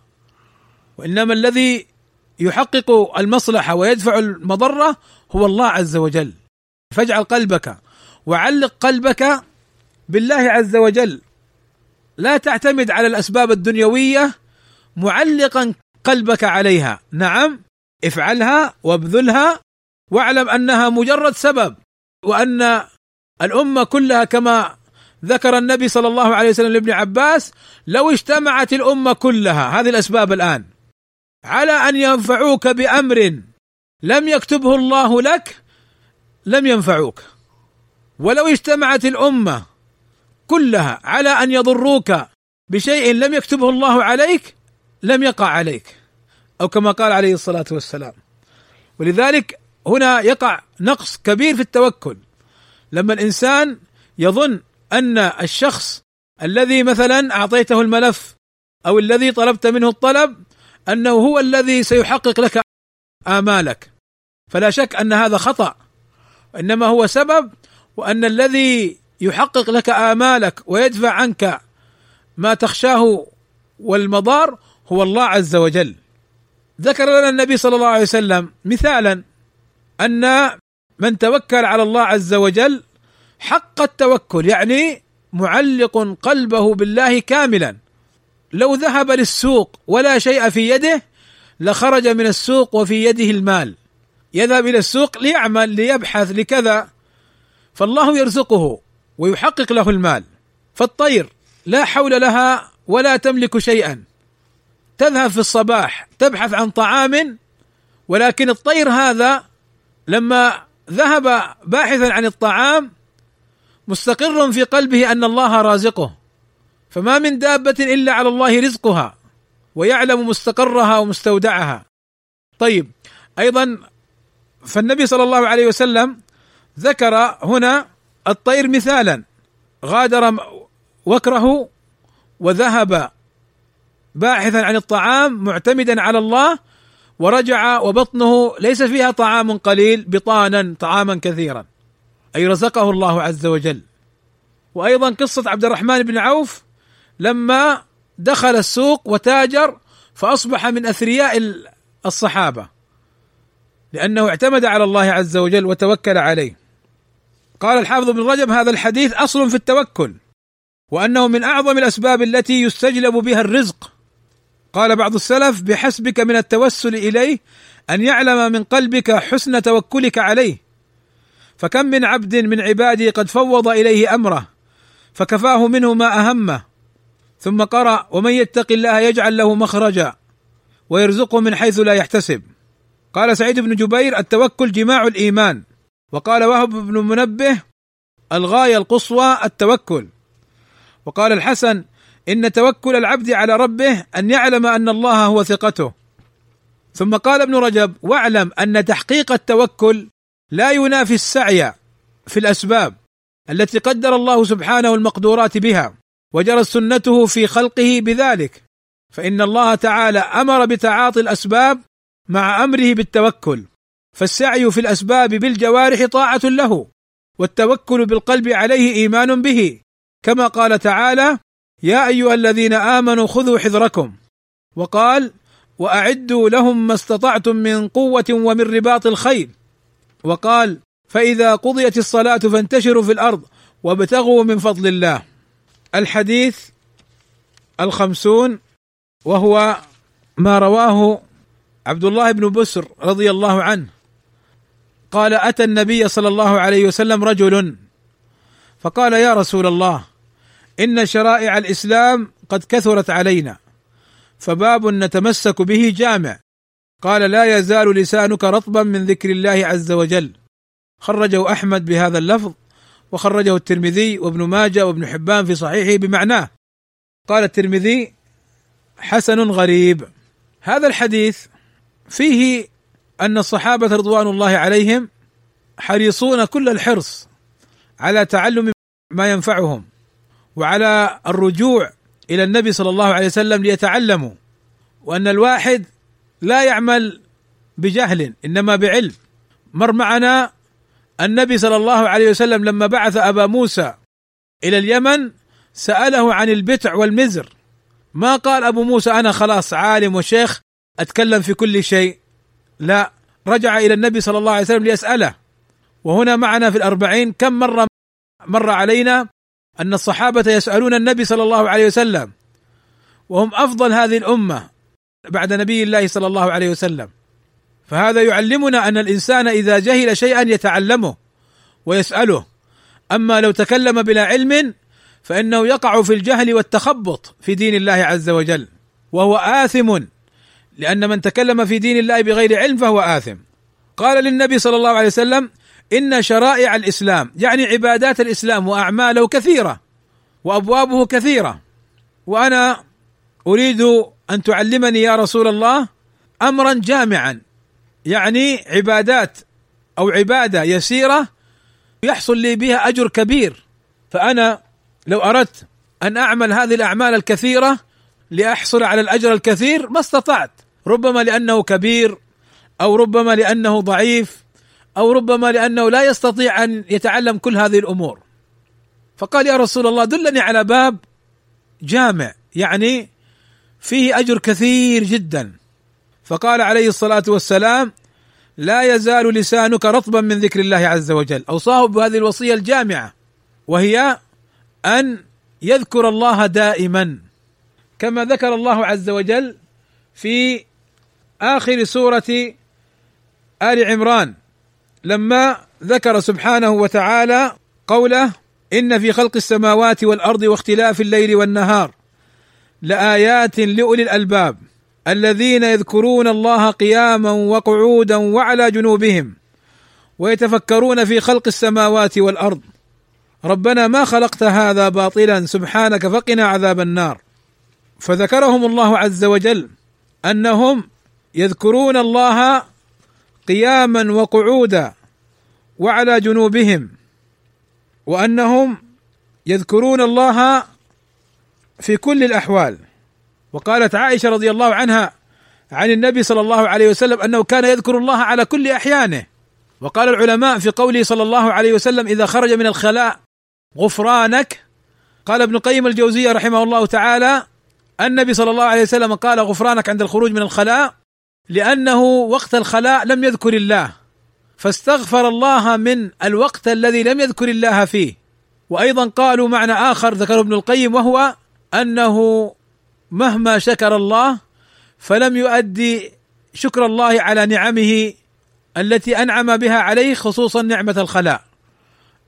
وإنما الذي يحقق المصلحة ويدفع المضرة هو الله عز وجل. فاجعل قلبك وعلق قلبك بالله عز وجل. لا تعتمد على الأسباب الدنيوية معلقا قلبك عليها. نعم افعلها وابذلها واعلم أنها مجرد سبب وأن الأمة كلها كما ذكر النبي صلى الله عليه وسلم لابن عباس لو اجتمعت الأمة كلها هذه الأسباب الآن على أن ينفعوك بأمر لم يكتبه الله لك لم ينفعوك. ولو اجتمعت الأمة كلها على أن يضروك بشيء لم يكتبه الله عليك لم يقع عليك أو كما قال عليه الصلاة والسلام. ولذلك هنا يقع نقص كبير في التوكل. لما الإنسان يظن أن الشخص الذي مثلا أعطيته الملف أو الذي طلبت منه الطلب أنه هو الذي سيحقق لك آمالك. فلا شك أن هذا خطأ إنما هو سبب وأن الذي يحقق لك آمالك ويدفع عنك ما تخشاه والمضار هو الله عز وجل. ذكر لنا النبي صلى الله عليه وسلم مثالا أن من توكل على الله عز وجل حق التوكل يعني معلق قلبه بالله كاملا. لو ذهب للسوق ولا شيء في يده لخرج من السوق وفي يده المال. يذهب إلى السوق ليعمل ليبحث لكذا. فالله يرزقه ويحقق له المال. فالطير لا حول لها ولا تملك شيئا. تذهب في الصباح تبحث عن طعام ولكن الطير هذا لما ذهب باحثا عن الطعام مستقر في قلبه أن الله رازقه. فما من دابة إلا على الله رزقها ويعلم مستقرها ومستودعها. طيب أيضا فالنبي صلى الله عليه وسلم ذكر هنا الطير مثالا غادر وكره وذهب باحثا عن الطعام معتمدا على الله ورجع وبطنه ليس فيها طعام قليل بطانا طعاما كثيرا. أي رزقه الله عز وجل. وأيضا قصة عبد الرحمن بن عوف لما دخل السوق وتاجر فأصبح من أثرياء الصحابة لأنه اعتمد على الله عز وجل وتوكل عليه. قال الحافظ ابن رجب هذا الحديث أصل في التوكل وأنه من أعظم الأسباب التي يستجلب بها الرزق. قال بعض السلف بحسبك من التوسل إليه أن يعلم من قلبك حسن توكلك عليه. فكم من عبد من عبادي قد فوض إليه أمره فكفاه منه ما اهمه ثم قرأ ومن يتق الله يجعل له مخرجا ويرزقه من حيث لا يحتسب. قال سعيد بن جبير التوكل جماع الإيمان. وقال وهب بن منبه الغاية القصوى التوكل. وقال الحسن إن توكل العبد على ربه أن يعلم أن الله هو ثقته. ثم قال ابن رجب واعلم أن تحقيق التوكل لا ينافي السعي في الأسباب التي قدر الله سبحانه المقدورات بها وجرت سنته في خلقه بذلك. فإن الله تعالى أمر بتعاطي الأسباب مع أمره بالتوكل فالسعي في الأسباب بالجوارح طاعة له والتوكل بالقلب عليه إيمان به كما قال تعالى يا أيها الذين آمنوا خذوا حذركم. وقال وأعدوا لهم ما استطعتم من قوة ومن رباط الخيل. وقال فإذا قضيت الصلاة فانتشروا في الأرض وابتغوا من فضل الله. الحديث الخمسون وهو ما رواه عبد الله بن بسر رضي الله عنه. قال أتى النبي صلى الله عليه وسلم رجل فقال يا رسول الله إن شرائع الإسلام قد كثرت علينا فباب نتمسك به جامع. قال لا يزال لسانك رطبا من ذكر الله عز وجل. خرجه أحمد بهذا اللفظ وخرجه الترمذي وابن ماجه وابن حبان في صحيحه بمعناه. قال الترمذي حسن غريب. هذا الحديث فيه أن الصحابة رضوان الله عليهم حريصون كل الحرص على تعلم ما ينفعهم. وعلى الرجوع إلى النبي صلى الله عليه وسلم ليتعلموا وأن الواحد لا يعمل بجهل إنما بعلم. مر معنا النبي صلى الله عليه وسلم لما بعث أبا موسى إلى اليمن سأله عن البتع والمزر. ما قال أبو موسى أنا خلاص عالم وشيخ أتكلم في كل شيء؟ لا. رجع إلى النبي صلى الله عليه وسلم ليسأله. وهنا معنا في الأربعين كم مرة مر علينا؟ أن الصحابة يسألون النبي صلى الله عليه وسلم وهم أفضل هذه الأمة بعد نبي الله صلى الله عليه وسلم. فهذا يعلمنا أن الإنسان إذا جهل شيئا يتعلمه ويسأله. أما لو تكلم بلا علم فإنه يقع في الجهل والتخبط في دين الله عز وجل وهو آثم لأن من تكلم في دين الله بغير علم فهو آثم. قال للنبي صلى الله عليه وسلم إن شرائع الإسلام يعني عبادات الإسلام وأعماله كثيرة وأبوابه كثيرة. وأنا أريد أن تعلمني يا رسول الله أمرا جامعا يعني عبادات أو عبادة يسيرة يحصل لي بها أجر كبير. فأنا لو أردت أن أعمل هذه الأعمال الكثيرة لأحصل على الأجر الكثير ما استطعت ربما لأنه كبير أو ربما لأنه ضعيف. أو ربما لأنه لا يستطيع أن يتعلم كل هذه الأمور. فقال يا رسول الله دلني على باب جامع يعني فيه أجر كثير جدا. فقال عليه الصلاة والسلام لا يزال لسانك رطبا من ذكر الله عز وجل اوصاه بهذه الوصية الجامعة وهي أن يذكر الله دائما كما ذكر الله عز وجل في آخر سورة آل عمران. لما ذكر سبحانه وتعالى قوله إن في خلق السماوات والأرض واختلاف الليل والنهار لآيات لأولي الألباب الذين يذكرون الله قياما وقعودا وعلى جنوبهم ويتفكرون في خلق السماوات والأرض. ربنا ما خلقت هذا باطلا سبحانك فقنا عذاب النار. فذكرهم الله عز وجل أنهم يذكرون الله قياما وقعودا وعلى جنوبهم وأنهم يذكرون الله في كل الأحوال. وقالت عائشة رضي الله عنها عن النبي صلى الله عليه وسلم أنه كان يذكر الله على كل أحيانه. وقال العلماء في قوله صلى الله عليه وسلم إذا خرج من الخلاء غفرانك قال ابن قيم الجوزية رحمه الله تعالى النبي صلى الله عليه وسلم قال غفرانك عند الخروج من الخلاء لأنه وقت الخلاء لم يذكر الله. فاستغفر الله من الوقت الذي لم يذكر الله فيه. وأيضا قالوا معنى آخر ذكره ابن القيم وهو أنه مهما شكر الله فلم يؤدي شكر الله على نعمه التي أنعم بها عليه خصوصا نعمة الخلاء.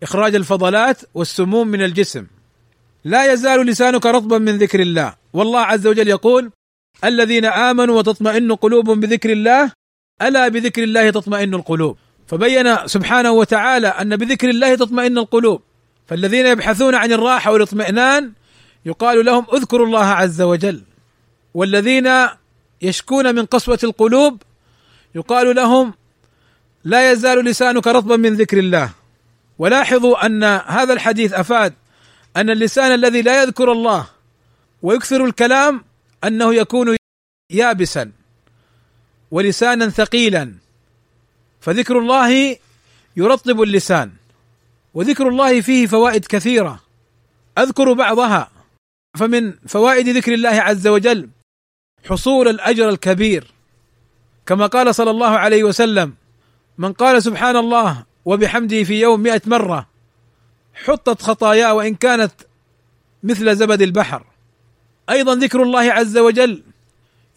إخراج الفضلات والسموم من الجسم. لا يزال لسانك رطبا من ذكر الله. والله عز وجل يقول الذين آمنوا وتطمئن قلوبهم بذكر الله ألا بذكر الله تطمئن القلوب. فبين سبحانه وتعالى أن بذكر الله تطمئن القلوب. فالذين يبحثون عن الراحة والإطمئنان يقال لهم اذكروا الله عز وجل. والذين يشكون من قسوة القلوب يقال لهم لا يزال لسانك رطبا من ذكر الله. ولاحظوا أن هذا الحديث أفاد أن اللسان الذي لا يذكر الله ويكثر الكلام أنه يكون يابسا ولسانا ثقيلا فذكر الله يرطب اللسان وذكر الله فيه فوائد كثيرة. أذكر بعضها فمن فوائد ذكر الله عز وجل حصول الأجر الكبير. كما قال صلى الله عليه وسلم من قال سبحان الله وبحمده في يوم مئة مرة حطت خطاياه وإن كانت مثل زبد البحر. أيضا ذكر الله عز وجل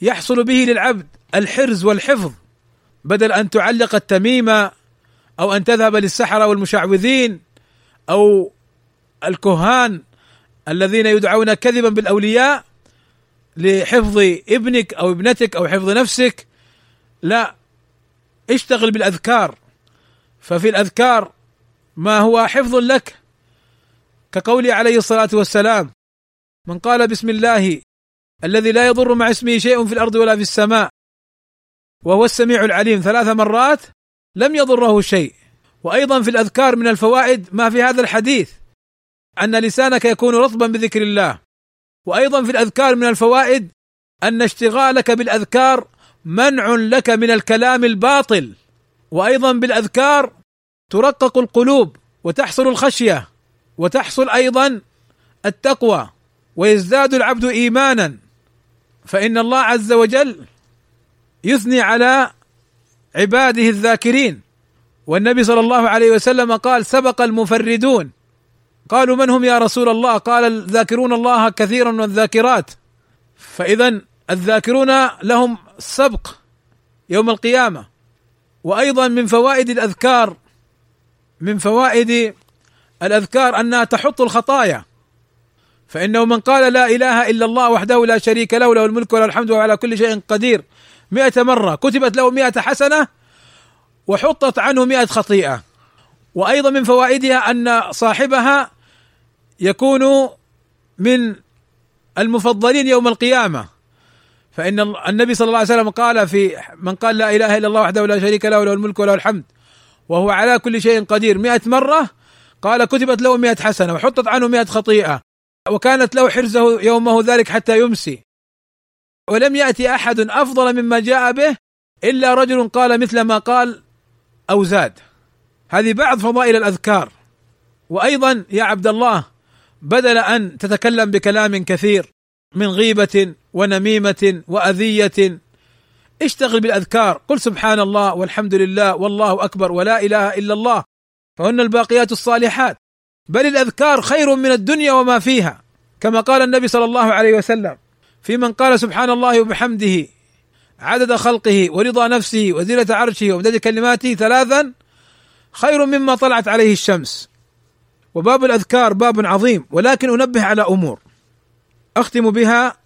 يحصل به للعبد الحرز والحفظ بدل أن تعلق التميمة أو أن تذهب للسحرة والمشعوذين أو الكهان الذين يدعون كذبا بالأولياء لحفظ ابنك أو ابنتك أو حفظ نفسك لا اشتغل بالأذكار. ففي الأذكار ما هو حفظ لك كقوله عليه الصلاة والسلام من قال بسم الله الذي لا يضر مع اسمه شيء في الأرض ولا في السماء وهو السميع العليم ثلاث مرات لم يضره شيء. وأيضا في الأذكار من الفوائد ما في هذا الحديث أن لسانك يكون رطبا بذكر الله. وأيضا في الأذكار من الفوائد أن اشتغالك بالأذكار منع لك من الكلام الباطل. وأيضا بالأذكار ترقق القلوب وتحصل الخشية وتحصل أيضا التقوى. ويزداد العبد إيمانا فإن الله عز وجل يثني على عباده الذاكرين. والنبي صلى الله عليه وسلم قال سبق المفردون. قالوا من هم يا رسول الله؟ قال الذاكرون الله كثيرا والذاكرات. فاذا الذاكرون لهم سبق يوم القيامة. وأيضا من فوائد الأذكار من فوائد الأذكار أنها تحط الخطايا. فإنه من قال لا إله إلا الله وحده لا شريك له له الملك وله الحمد وهو على كل شيء قدير. مئة مرة كتبت له مئة حسنة وحطت عنه مئة خطيئة. وأيضا من فوائدها أن صاحبها يكون من المفضلين يوم القيامة. فإن النبي صلى الله عليه وسلم قال في من قال لا إله إلا الله وحده لا شريك له له الملك وله الحمد وهو على كل شيء قدير. مئة مرة قال كتبت له مئة حسنة وحطت عنه مئة خطيئة. وكانت له حرزه يومه ذلك حتى يمسي. ولم يأتي أحد أفضل مما جاء به إلا رجل قال مثل ما قال أو زاد. هذه بعض فضائل الأذكار. وأيضا يا عبد الله بدل أن تتكلم بكلام كثير من غيبة ونميمة وأذية اشتغل بالأذكار. قل سبحان الله والحمد لله والله أكبر ولا إله إلا الله فهن الباقيات الصالحات. بل الأذكار خير من الدنيا وما فيها كما قال النبي صلى الله عليه وسلم في من قال سبحان الله وبحمده عدد خلقه ورضا نفسه وزينة عرشه ومدد كلماته ثلاثا خير مما طلعت عليه الشمس. وباب الأذكار باب عظيم ولكن أنبه على أمور. أختم بها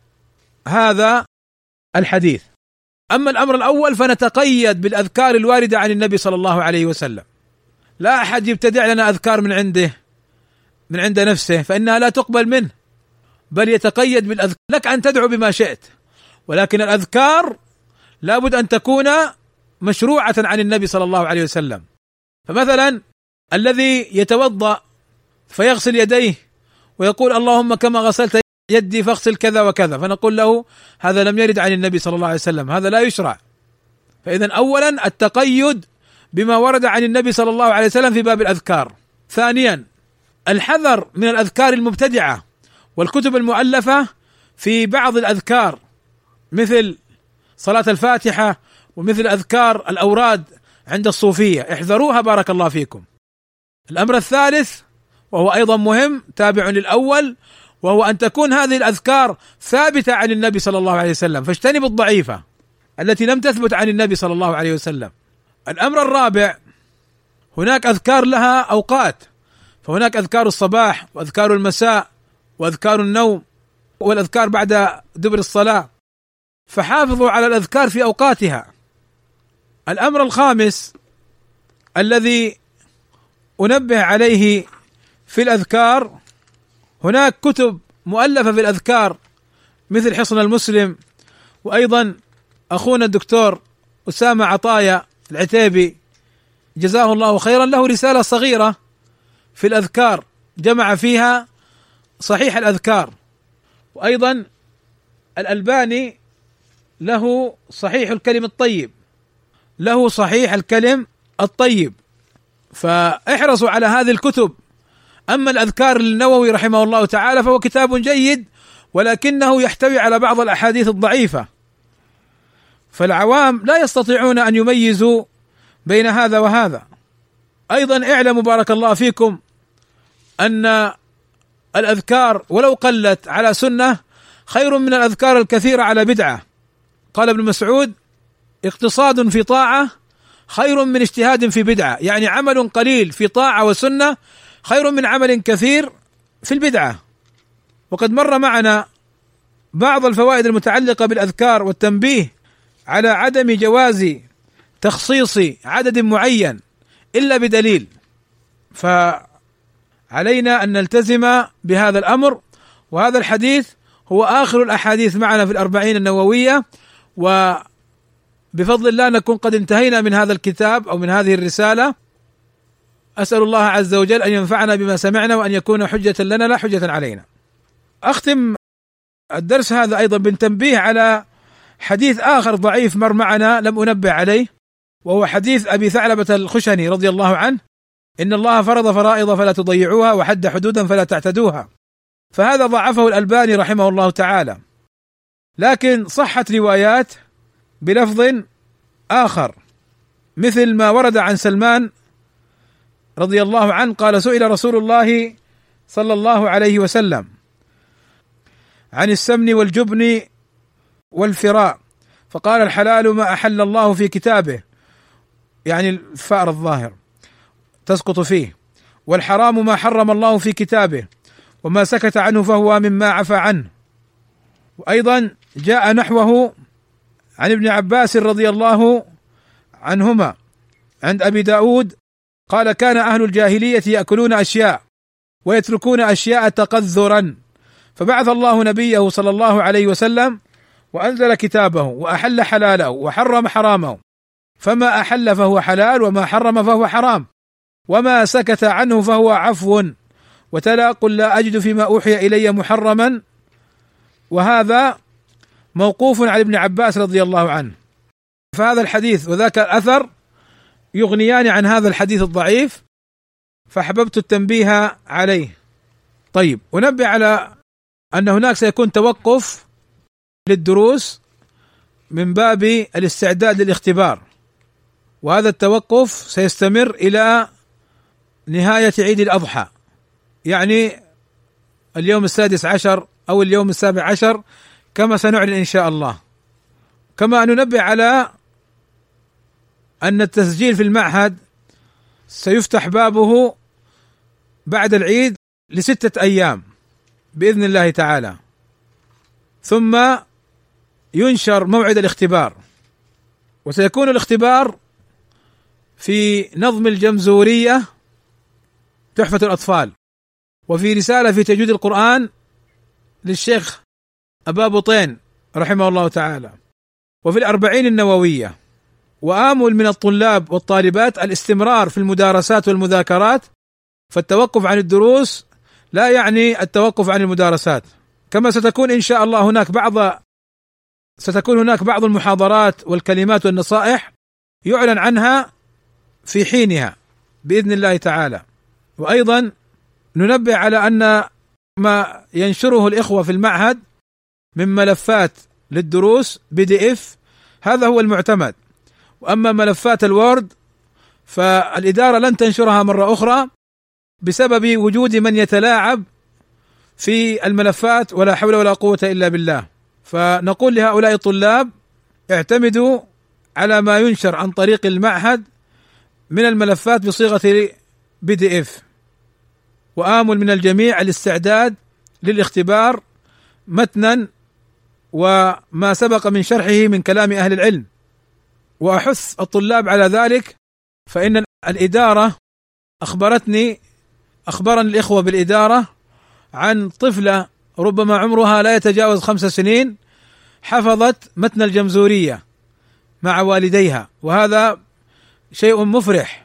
هذا الحديث. أما الأمر الأول فنتقيد بالأذكار الواردة عن النبي صلى الله عليه وسلم. لا أحد يبتدع لنا أذكار من عنده. من عند نفسه فإنها لا تقبل منه بل يتقيد بالأذكار. لك أن تدعو بما شئت ولكن الأذكار لابد أن تكون مشروعة عن النبي صلى الله عليه وسلم. فمثلا الذي يتوضأ فيغسل يديه ويقول اللهم كما غسلت يدي فاغسل كذا وكذا فنقول له هذا لم يرد عن النبي صلى الله عليه وسلم هذا لا يشرع. فاذا اولا التقيد بما ورد عن النبي صلى الله عليه وسلم في باب الأذكار. ثانيا الحذر من الأذكار المبتدعة والكتب المؤلفة في بعض الأذكار مثل صلاة الفاتحة ومثل أذكار الأوراد عند الصوفية. احذروها بارك الله فيكم. الأمر الثالث وهو أيضا مهم تابع للأول وهو أن تكون هذه الأذكار ثابتة عن النبي صلى الله عليه وسلم. فاجتنب الضعيفة التي لم تثبت عن النبي صلى الله عليه وسلم. الأمر الرابع هناك أذكار لها أوقات. فهناك أذكار الصباح وأذكار المساء وأذكار النوم والأذكار بعد دبر الصلاة. فحافظوا على الأذكار في أوقاتها. الأمر الخامس الذي أنبه عليه في الأذكار هناك كتب مؤلفة في الأذكار مثل حصن المسلم وأيضا أخونا الدكتور أسامة عطايا العتيبي. جزاه الله خيرا. له رسالة صغيرة في الأذكار جمع فيها صحيح الأذكار. وأيضا الألباني له صحيح الكلم الطيب له صحيح الكلم الطيب. فاحرصوا على هذه الكتب. أما الأذكار للنووي رحمه الله تعالى فهو كتاب جيد ولكنه يحتوي على بعض الأحاديث الضعيفة. فالعوام لا يستطيعون أن يميزوا بين هذا وهذا. أيضا اعلموا بارك الله فيكم أن الأذكار ولو قلت على سنة خير من الأذكار الكثيره على بدعة. قال ابن مسعود اقتصاد في طاعة خير من اجتهاد في بدعة. يعني عمل قليل في طاعة وسنة خير من عمل كثير في البدعة. وقد مر معنا بعض الفوائد المتعلقة بالأذكار والتنبيه على عدم جواز تخصيص عدد معين إلا بدليل. فعلينا أن نلتزم بهذا الأمر وهذا الحديث هو آخر الأحاديث معنا في الأربعين النووية وبفضل الله نكون قد انتهينا من هذا الكتاب أو من هذه الرسالة أسأل الله عز وجل أن ينفعنا بما سمعنا وأن يكون حجة لنا لا حجة علينا. أختم الدرس هذا أيضا بالتنبيه على حديث آخر ضعيف مر معنا لم أنبه عليه وهو حديث أبي ثعلبة الخشني رضي الله عنه إن الله فرض فرائض فلا تضيعوها وحد حدودا فلا تعتدوها. فهذا ضعفه الألباني رحمه الله تعالى. لكن صحت روايات بلفظ آخر مثل ما ورد عن سلمان رضي الله عنه قال سئل رسول الله صلى الله عليه وسلم عن السمن والجبن والفراء فقال الحلال ما أحل الله في كتابه. يعني الفأر الظاهر. تسقط فيه. والحرام ما حرم الله في كتابه وما سكت عنه فهو مما عفى عنه. وأيضا جاء نحوه عن ابن عباس رضي الله عنهما عند أبي داود قال كان أهل الجاهلية يأكلون أشياء ويتركون أشياء تقذرا. فبعث الله نبيه صلى الله عليه وسلم وأنزل كتابه وأحل حلاله وحرم حرامه. فما أحل فهو حلال وما حرم فهو حرام. وما سكت عنه فهو عفو. وتلا قل لا أجد فيما أوحي إلي محرما. وهذا موقوف على ابن عباس رضي الله عنه. فهذا الحديث وذاك الأثر يغنيان عن هذا الحديث الضعيف فأحببت التنبيه عليه. طيب أنبه على أن هناك سيكون توقف للدروس من باب الاستعداد للاختبار. وهذا التوقف سيستمر إلى نهاية عيد الأضحى. يعني اليوم السادس عشر أو اليوم السابع عشر كما سنعلن إن شاء الله. كما ننبه على أن التسجيل في المعهد سيفتح بابه بعد العيد لستة أيام بإذن الله تعالى. ثم ينشر موعد الاختبار. وسيكون الاختبار في نظم الجمزورية تحفة الأطفال. وفي رسالة في تجويد القرآن للشيخ أبا بطين رحمه الله تعالى. وفي الأربعين النووية وآمل من الطلاب والطالبات الاستمرار في المدارسات والمذاكرات فالتوقف عن الدروس لا يعني التوقف عن المدارسات. كما ستكون إن شاء الله هناك بعض ستكون هناك بعض المحاضرات والكلمات والنصائح يعلن عنها في حينها بإذن الله تعالى. وأيضا ننبه على أن ما ينشره الإخوة في المعهد من ملفات للدروس بي دي إف هذا هو المعتمد. وأما ملفات ال Word فالإدارة لن تنشرها مرة أخرى بسبب وجود من يتلاعب في الملفات ولا حول ولا قوة إلا بالله. فنقول لهؤلاء الطلاب اعتمدوا على ما ينشر عن طريق المعهد من الملفات بصيغة PDF. وآمل من الجميع الاستعداد للاختبار متنا وما سبق من شرحه من كلام أهل العلم. وأحث الطلاب على ذلك فإن الإدارة أخبرتني أخبرني الإخوة بالإدارة عن طفلة ربما عمرها لا يتجاوز خمس سنين حفظت متن الجمزورية مع والديها وهذا شيء مفرح.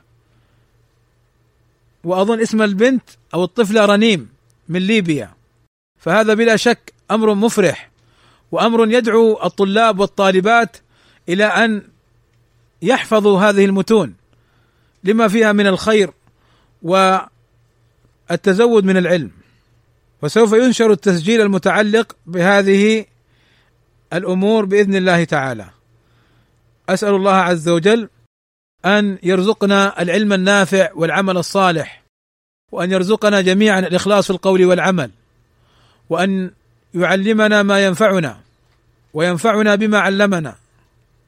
وأظن اسم البنت أو الطفله رنيم من ليبيا. فهذا بلا شك أمر مفرح وأمر يدعو الطلاب والطالبات إلى أن يحفظوا هذه المتون لما فيها من الخير والتزود من العلم. وسوف ينشر التسجيل المتعلق بهذه الأمور بإذن الله تعالى. أسأل الله عز وجل أن يرزقنا العلم النافع والعمل الصالح وأن يرزقنا جميعا الإخلاص في القول والعمل وأن يعلمنا ما ينفعنا وينفعنا بما علمنا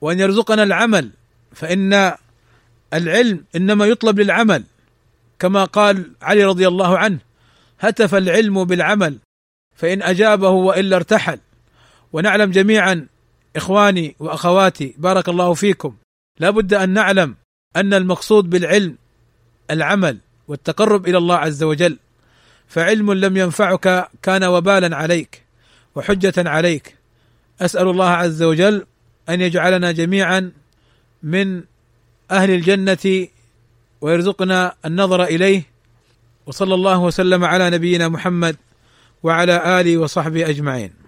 وأن يرزقنا العمل فإن العلم إنما يطلب للعمل كما قال علي رضي الله عنه هتف العلم بالعمل فإن أجابه وإلا ارتحل. ونعلم جميعا إخواني وأخواتي بارك الله فيكم لا بد أن نعلم أن المقصود بالعلم العمل والتقرب إلى الله عز وجل فعلم لم ينفعك كان وبالا عليك وحجة عليك. أسأل الله عز وجل أن يجعلنا جميعا من أهل الجنة ويرزقنا النظر إليه. وصلى الله وسلم على نبينا محمد وعلى آله وصحبه أجمعين.